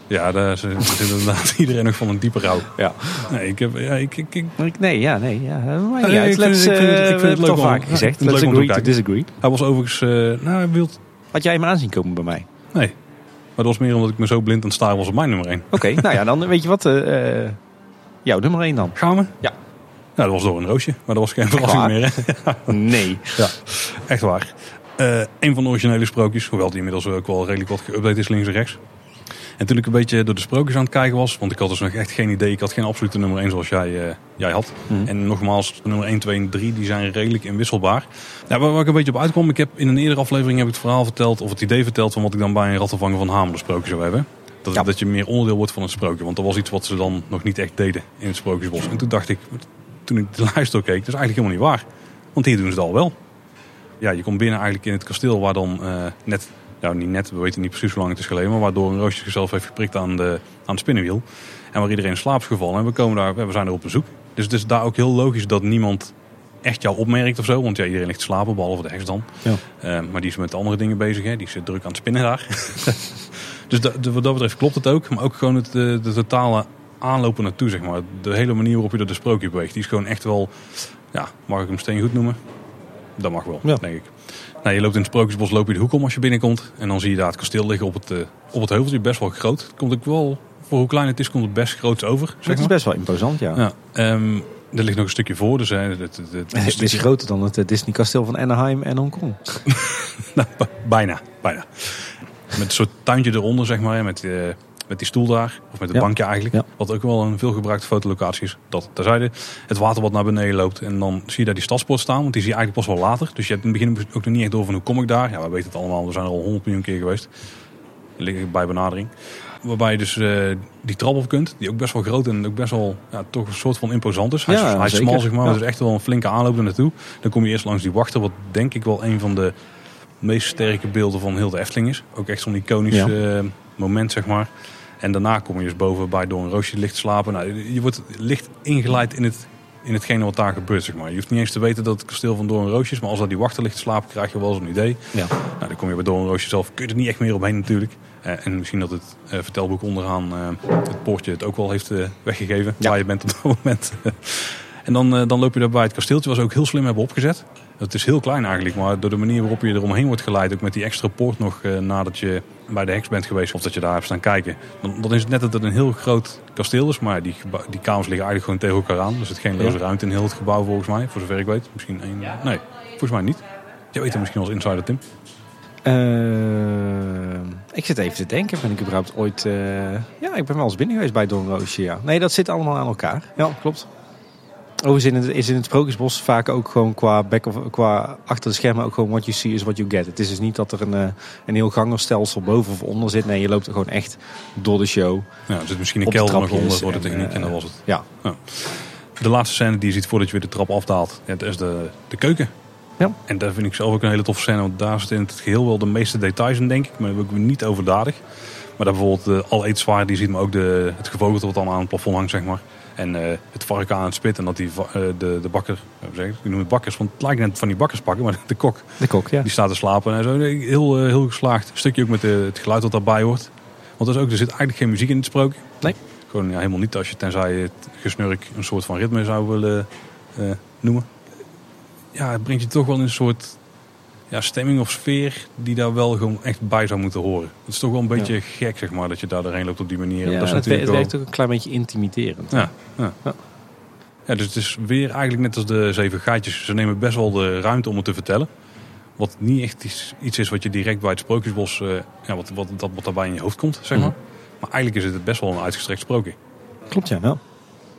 A: Ja, daar zit inderdaad iedereen nog van een diepe rouw.
B: Ja.
A: Nee, ik heb... Ja, ik, ik, ik,
B: Maar Nee, ja, nee. Ja, niet
A: Nee,
B: uit.
A: ik vind-
B: Let's,
A: ik vind het- ik
B: eh,
A: vind het leuk om-
B: vaker
A: ja,
B: gezegd. Let's
A: leuk om te
B: agree to disagree.
A: hij was overigens... eh, nou, hij wild...
B: Had jij hem aanzien komen bij mij?
A: Nee. Maar dat was meer omdat ik me zo blind aan het staren was op mijn nummer 1.
B: Oké, nou ja, dan weet je wat. eh, jouw nummer 1 dan.
A: Gaan we?
B: Ja.
A: Nou, dat was door een roosje. Maar dat was geen verrassing meer, hè?
B: Nee.
A: Ja, echt waar. Een van de originele sprookjes, hoewel die inmiddels ook wel redelijk wat geüpdate is links en rechts. En toen ik een beetje door de sprookjes aan het kijken was, want ik had dus nog echt geen idee, ik had geen absolute nummer 1 zoals jij, eh, jij had.
B: Mhm.
A: En nogmaals, nummer 1, 2 en 3 die zijn redelijk inwisselbaar. Ja, waar, waar ik een beetje op uitkwam, ik heb in een eerdere aflevering heb ik het verhaal verteld, of het idee verteld van wat ik dan bij een rattenvanger van Hamelen sprookje zou hebben. Dat,
B: Ja.
A: dat je meer onderdeel wordt van het sprookje, want dat was iets wat ze dan nog niet echt deden in het sprookjesbos. En toen dacht ik, toen ik de luister keek, dat is eigenlijk helemaal niet waar. Want hier doen ze het al wel ja, je komt binnen eigenlijk in het kasteel waar dan eh, net, nou niet net, we weten niet precies hoe lang het is geleden, maar waardoor een roosje zichzelf heeft geprikt aan, de, aan het spinnenwiel. En waar iedereen in slaap is gevallen. En we, komen daar, we zijn er op bezoek. Dus het is daar ook heel logisch dat niemand echt jou opmerkt of zo. Want ja, iedereen ligt te slapen, behalve de heks dan.
B: Ja.
A: Eh, maar die is met andere dingen bezig. Hè. Die is druk aan het spinnen daar. dus dat, wat dat betreft klopt het ook. Maar ook gewoon het, de, de totale aanlopen naartoe, zeg maar. De hele manier waarop je door de sprookje beweegt. Die is gewoon echt wel, ja, mag ik hem steen goed noemen? Dat mag wel,
B: Ja.
A: denk ik. Nou, je loopt in het Sprookjesbos, loop je de hoek om als je binnenkomt. En dan zie je daar het kasteel liggen op het, eh, op het heuveltje. Best wel groot. Het komt ook wel, voor hoe klein het is, komt het best groot over. Zeg
B: Het is best wel imposant, ja.
A: Ja, ehm, er ligt nog een stukje voor. Dus, hè, het, het, het- het
B: Het is groter dan het eh, Disney kasteel van Anaheim en Hongkong.
A: Nou, bijna, bijna. Met een soort tuintje eronder, zeg maar. Met, eh, met die stoel daar. Of met het
B: Ja.
A: bankje eigenlijk.
B: Ja.
A: Wat ook wel een veelgebruikte fotolocatie is. Dat terzijde. Het water wat naar beneden loopt. En dan zie je daar die stadspoort staan. Want die zie je eigenlijk pas wel later. Dus je hebt in het begin ook nog niet echt door van hoe kom ik daar. Ja, we weten het allemaal. We zijn er al honderd miljoen keer geweest. Liggen bij benadering. Waarbij je dus eh, die trap op kunt. Die ook best wel groot en ook best wel ja, toch een soort van imposant is. Hij, is-
B: Ja,
A: hij is smal zeg maar.
B: Ja.
A: Dus echt wel een flinke aanloop er naartoe. Dan kom je eerst langs die wachter. Wat denk ik wel een van de meest sterke beelden van heel de Efteling is. Ook echt zo'n iconisch eh, moment, zeg maar. En daarna kom je dus boven bij door een roosje licht slapen. Nou, je wordt licht ingeleid in, het, in hetgene wat daar gebeurt, zeg maar. Je hoeft niet eens te weten dat het kasteel van Doorn Roosje is. Maar als daar die wachter ligt te slapen, krijg je wel zo'n idee.
B: Ja.
A: Nou, dan kom je bij Doorn Roosje zelf. Kun je er niet echt meer omheen natuurlijk. Eh, en misschien dat het eh, vertelboek onderaan eh, het poortje het ook wel heeft weggegeven.
B: Ja.
A: Waar je bent op dat moment. en dan, dan loop je daar bij het kasteeltje. Ze ook heel slim hebben opgezet. Het is heel klein eigenlijk, maar door de manier waarop je eromheen wordt geleid, ook met die extra poort nog eh, nadat je bij de heks bent geweest of dat je daar hebt staan kijken, dan, dan is het net dat het een heel groot kasteel is, maar die, die kamers liggen eigenlijk gewoon tegen elkaar aan. Er zit geen loze ruimte in heel het gebouw volgens mij, voor zover ik weet. Misschien één. Nee, volgens mij niet. Je weet het misschien als insider, Tim.
B: Eh, ik zit even te denken, ben ik überhaupt ooit... eh, Ja, ik ben wel eens binnen geweest bij Doornroosje, ja. Nee, dat zit allemaal aan elkaar. Ja, klopt. Overigens in het, is in het Sprookjesbos vaak ook gewoon qua, back of, qua achter de schermen ook gewoon what you see is what you get. Het is dus niet dat er een, eh, een heel gangerstelsel boven of onder zit. Nee, je loopt er gewoon echt door de show.
A: Ja, er zit misschien een kelder nog onder voor de
B: en,
A: techniek en,
B: eh,
A: dat was het.
B: Ja,
A: De laatste scène die je ziet voordat je weer de trap afdaalt, ja, dat is de, de keuken.
B: Ja.
A: En daar vind ik zelf ook een hele toffe scène, want daar zitten in het geheel wel de meeste details in, denk ik. Maar ook niet overdadig. Maar daar bijvoorbeeld de al eetzwaar, die ziet maar ook de, het gevogelte wat dan aan het plafond hangt, zeg maar. En eh, het varken aan het spit en dat die, eh, de, de bakker, zeg ik, noem het bakkers, want het lijkt net van die bakkerspakken, maar de kok,
B: de kok, ja.
A: die staat te slapen en zo. Heel, eh, heel geslaagd. Een stukje ook met de, het geluid wat daarbij hoort. Want er, is ook, er zit eigenlijk geen muziek in het sprookje.
B: Nee.
A: Gewoon ja, helemaal niet als je tenzij je het gesnurk een soort van ritme zou willen noemen. Ja, het brengt je toch wel in een soort ja, stemming of sfeer die daar wel gewoon echt bij zou moeten horen. Het is toch wel een beetje gek, zeg maar, dat je daar doorheen loopt op die manier.
B: Ja,
A: dat is
B: het, het
A: wel-
B: werkt ook een klein beetje intimiderend.
A: Ja, ja. Ja, dus het is weer eigenlijk net als de zeven gaatjes. Ze nemen best wel de ruimte om het te vertellen. Wat niet echt iets, iets is wat je direct bij het sprookjesbos, eh, ja, wat, wat, dat, wat daarbij in je hoofd komt, zeg maar.
B: Mhm.
A: Maar eigenlijk is het best wel een uitgestrekt sprookje.
B: Klopt, ja. ja.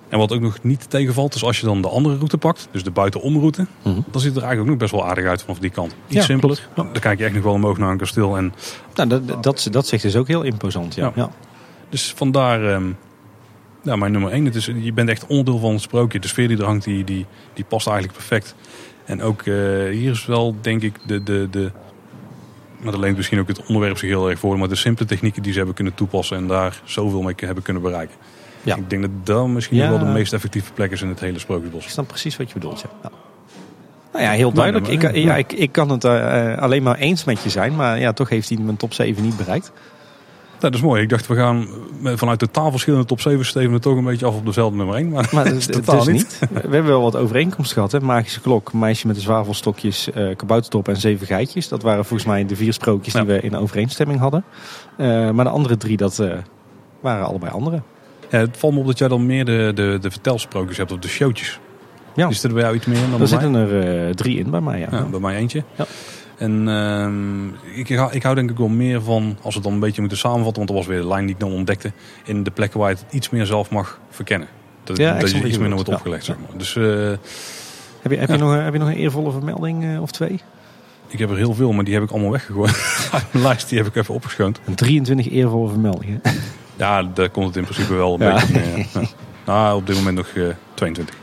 A: En wat ook nog niet tegenvalt, is als je dan de andere route pakt, dus de buitenomroute,
B: Mhm.
A: dan ziet het er eigenlijk ook nog best wel aardig uit vanaf die kant. Iets
B: Ja,
A: simpeler.
B: Ja.
A: Dan kijk je echt nog wel omhoog naar een kasteel. En
B: Nou, dat, dat, dat zegt dus ook heel imposant, ja.
A: Ja. dus vandaar, ehm ja, mijn nummer één. Het is, je bent echt onderdeel van het sprookje. De sfeer die er hangt, die, die, die past eigenlijk perfect. En ook eh, hier is wel, denk ik, de... de, de maar dat leent misschien ook het onderwerp zich heel erg voor. Maar de simpele technieken die ze hebben kunnen toepassen en daar zoveel mee hebben kunnen bereiken.
B: Ja.
A: Ik denk dat dat misschien
B: Ja.
A: wel de meest effectieve plek is in het hele sprookjesbos.
B: Ik snap precies wat je bedoelt, ja. ja. Nou ja, heel duidelijk.
A: Nou,
B: Ik, ja, ik, ik kan het eh, eh, alleen maar eens met je zijn. Maar ja, toch heeft hij mijn top 7 niet bereikt.
A: Ja, dat is mooi. Ik dacht, we gaan met- vanuit totaal verschillende top 7 steven toch een beetje af op dezelfde nummer 1. Maar,
B: Maar
A: dat is
B: is
A: totaal
B: dus
A: niet.
B: We hebben wel wat overeenkomst gehad. Hè? Magische klok, meisje met de zwavelstokjes, eh kaboutertop en zeven geitjes. Dat waren volgens mij de vier sprookjes die we in overeenstemming hadden. Eh, maar de andere drie, dat eh, waren allebei andere.
A: Ja, het valt me op dat jij dan meer de, de, de vertelsprookjes hebt of de showtjes.
B: Ja,
A: Is er bij jou iets meer dan
B: er
A: bij
B: zitten
A: mij?
B: er eh, drie in bij mij. Ja.
A: Ja, bij mij eentje.
B: Ja.
A: En ehm, ik, hou- ik hou denk ik wel meer van, als we het dan een beetje moeten samenvatten, want dat was weer de lijn die ik dan ontdekte, in de plekken waar je het iets meer zelf mag verkennen. Dat,
B: Ja,
A: dat je iets minder wordt opgelegd,
B: Ja.
A: zeg maar. Dus eh,
B: Heb, je, heb, je nog, een- heb je nog een eervolle vermelding eh, of twee?
A: ik heb er heel veel, maar die heb ik allemaal weggegooid. Mijn lijst die heb ik even opgeschoond.
B: Een 23 eervolle vermeldingen.
A: Ja, daar komt het in principe wel een
B: Ja.
A: beetje. Ja. Nou, op dit moment nog eh, 22.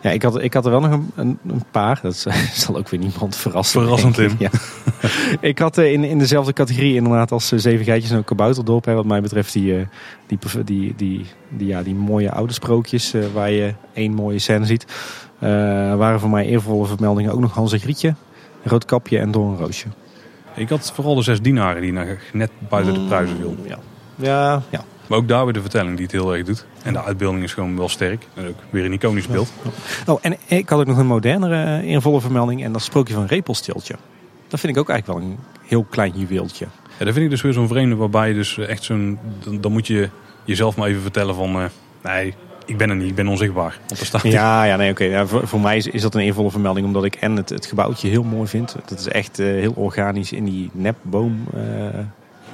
B: Ja, ik had, ik had er wel nog een, een, een paar. Dat zal- ook weer niemand verrassen.
A: Verrassend,
B: ik. Ja. ik had eh, in, in dezelfde categorie inderdaad als eh, Zeven Geitjes en ook Kabouterdorp. Hè, wat mij betreft die, die, die, die, die, ja, die mooie oude sprookjes waar je één mooie scène ziet. Eh, waren voor mij eervolle vermeldingen ook nog Hans en Grietje, Roodkapje en Doornroosje.
A: Ik had vooral de zes dienaren die net buiten de pruizen viel.
B: Ja. Ja, ja.
A: Maar ook daar weer de vertelling die het heel erg doet. En de uitbeelding is gewoon wel sterk. En ook weer een iconisch beeld.
B: Oh, en ik had ook nog een modernere eh, eervolle vermelding. En dat sprookje van Repelstiltje. Dat vind ik ook eigenlijk wel een heel klein juweeltje.
A: Ja, dat vind ik dus weer zo'n vreemde waarbij je dus echt zo'n... Dan, dan moet je jezelf maar even vertellen van... eh, nee, ik ben er niet, ik ben onzichtbaar. Er staat
B: Ja, ja nee, oké. Ja, voor, voor mij is, is dat een eervolle vermelding. Omdat ik en het, het gebouwtje heel mooi vind. Dat is echt eh, heel organisch in die nepboom. eh.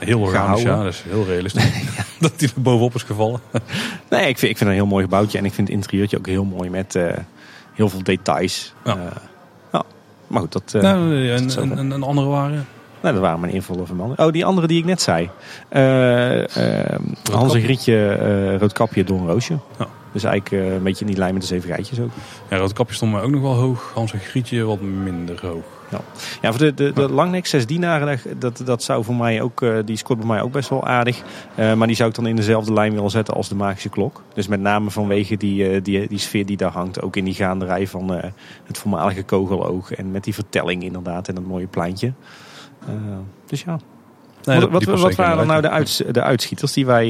A: Heel organisch,
B: gehouden.
A: ja. Dat is heel realistisch. dat die er bovenop is gevallen.
B: Nee, ik vind, ik vind het een heel mooi gebouwtje. En ik vind het interieurtje ook heel mooi met eh, heel veel details.
A: Ja.
B: Ja. Maar goed, dat, eh,
A: nou, en,
B: zo
A: en, en, en andere waren...
B: nou, dat waren mijn eervolle vermeldingen. Oh, die andere die ik net zei. Hans en Grietje, Roodkapje, Doornroosje.
A: Ja.
B: Dus eigenlijk een beetje in die lijn met de zeven geitjes ook.
A: Ja, Roodkapje stond mij ook nog wel hoog. Hans en Grietje wat minder hoog.
B: Ja, voor de, de, de langnek, zes dienaren, dat, dat zou voor mij ook, eh, die scoort bij mij ook best wel aardig. Eh, maar die zou ik dan in dezelfde lijn willen zetten als de magische klok. Dus met name vanwege die, eh, die, die sfeer die daar hangt. Ook in die gaanderij van het voormalige kogeloog. En met die vertelling inderdaad en dat mooie pleintje. Dus ja.
A: Nee,
B: wat wat, waren
A: in
B: nou
A: de
B: de, uits, de uitschieters die, wij,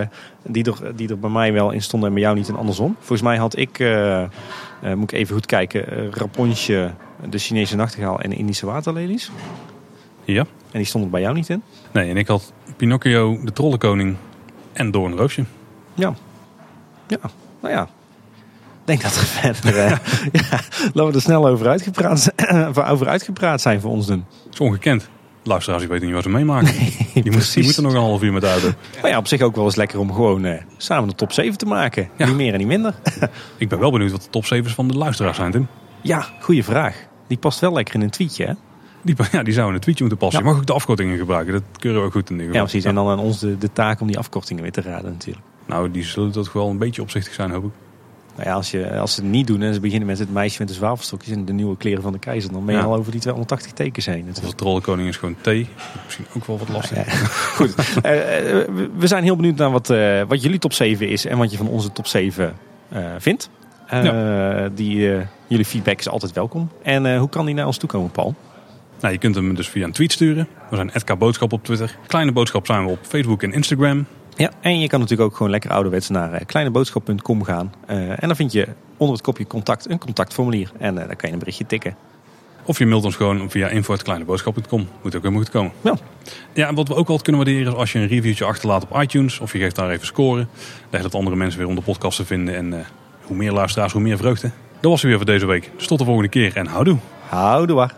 B: eh, die, er, die er bij mij wel in stonden en bij jou niet en andersom? Volgens mij had ik, eh, eh, moet ik even goed kijken, Rapontje, de Chinese nachtegaal en Indische waterlelies.
A: Ja.
B: En die stonden bij jou niet in?
A: Nee, en ik had Pinocchio, de trollenkoning en Doornroosje.
B: Ja. Ja, nou ja. Ik denk dat we verder... eh, ja, laten we er snel over uitgepraat, over uitgepraat zijn voor ons doen.
A: Dat is ongekend. Luisteraars, die weten niet wat ze meemaken. die, moet, die moeten nog een half uur met auto.
B: Maar ja, op zich ook wel eens lekker om gewoon eh, samen de top 7 te maken.
A: Ja.
B: Niet meer en niet minder.
A: Ik ben wel benieuwd wat de top 7's van de luisteraars zijn, Tim.
B: Ja, goede vraag. Die past wel lekker in een tweetje, hè?
A: Die, ja, die zouden een tweetje moeten passen.
B: Ja.
A: Je mag ook de afkortingen gebruiken. Dat keuren we ook goed in ieder
B: Ja, precies. En dan aan ons de, de taak om die afkortingen weer te raden natuurlijk.
A: Nou, die zullen toch wel een beetje opzichtig zijn, hoop ik.
B: Nou ja, als, je, als ze het niet doen en ze beginnen met het meisje met de zwavelstokjes en de nieuwe kleren van de keizer, dan ben je
A: Ja.
B: al over die 280 tekens heen
A: Of
B: natuurlijk.
A: de trollenkoning is gewoon T. Misschien ook wel wat lastig.
B: Ja, Goed, Eh, eh, we- zijn heel benieuwd naar wat, eh, wat jullie top 7 is en wat je van onze top 7 eh, vindt. Die, jullie feedback is altijd welkom. En hoe kan die naar ons toekomen, Paul?
A: Nou, je kunt hem dus via een tweet sturen. We zijn @k Boodschap op Twitter. Kleine Boodschap zijn we op Facebook en Instagram.
B: Ja, en je kan natuurlijk ook gewoon lekker ouderwets naar eh, kleineboodschap.com gaan. Eh, en dan vind je onder het kopje contact een contactformulier. En eh, dan kan je een berichtje tikken.
A: Of je mailt ons gewoon via info.kleineboodschap.com. Moet ook helemaal goed komen.
B: Ja.
A: Ja, en wat we ook altijd kunnen waarderen is als je een reviewtje achterlaat op iTunes. Of je geeft daar even scoren. Dan helpt andere mensen weer om de podcast te vinden. En hoe meer luisteraars, hoe meer vreugde. Dat was het weer voor deze week. Dus tot de volgende keer en houdoe.
B: Houdoe waar.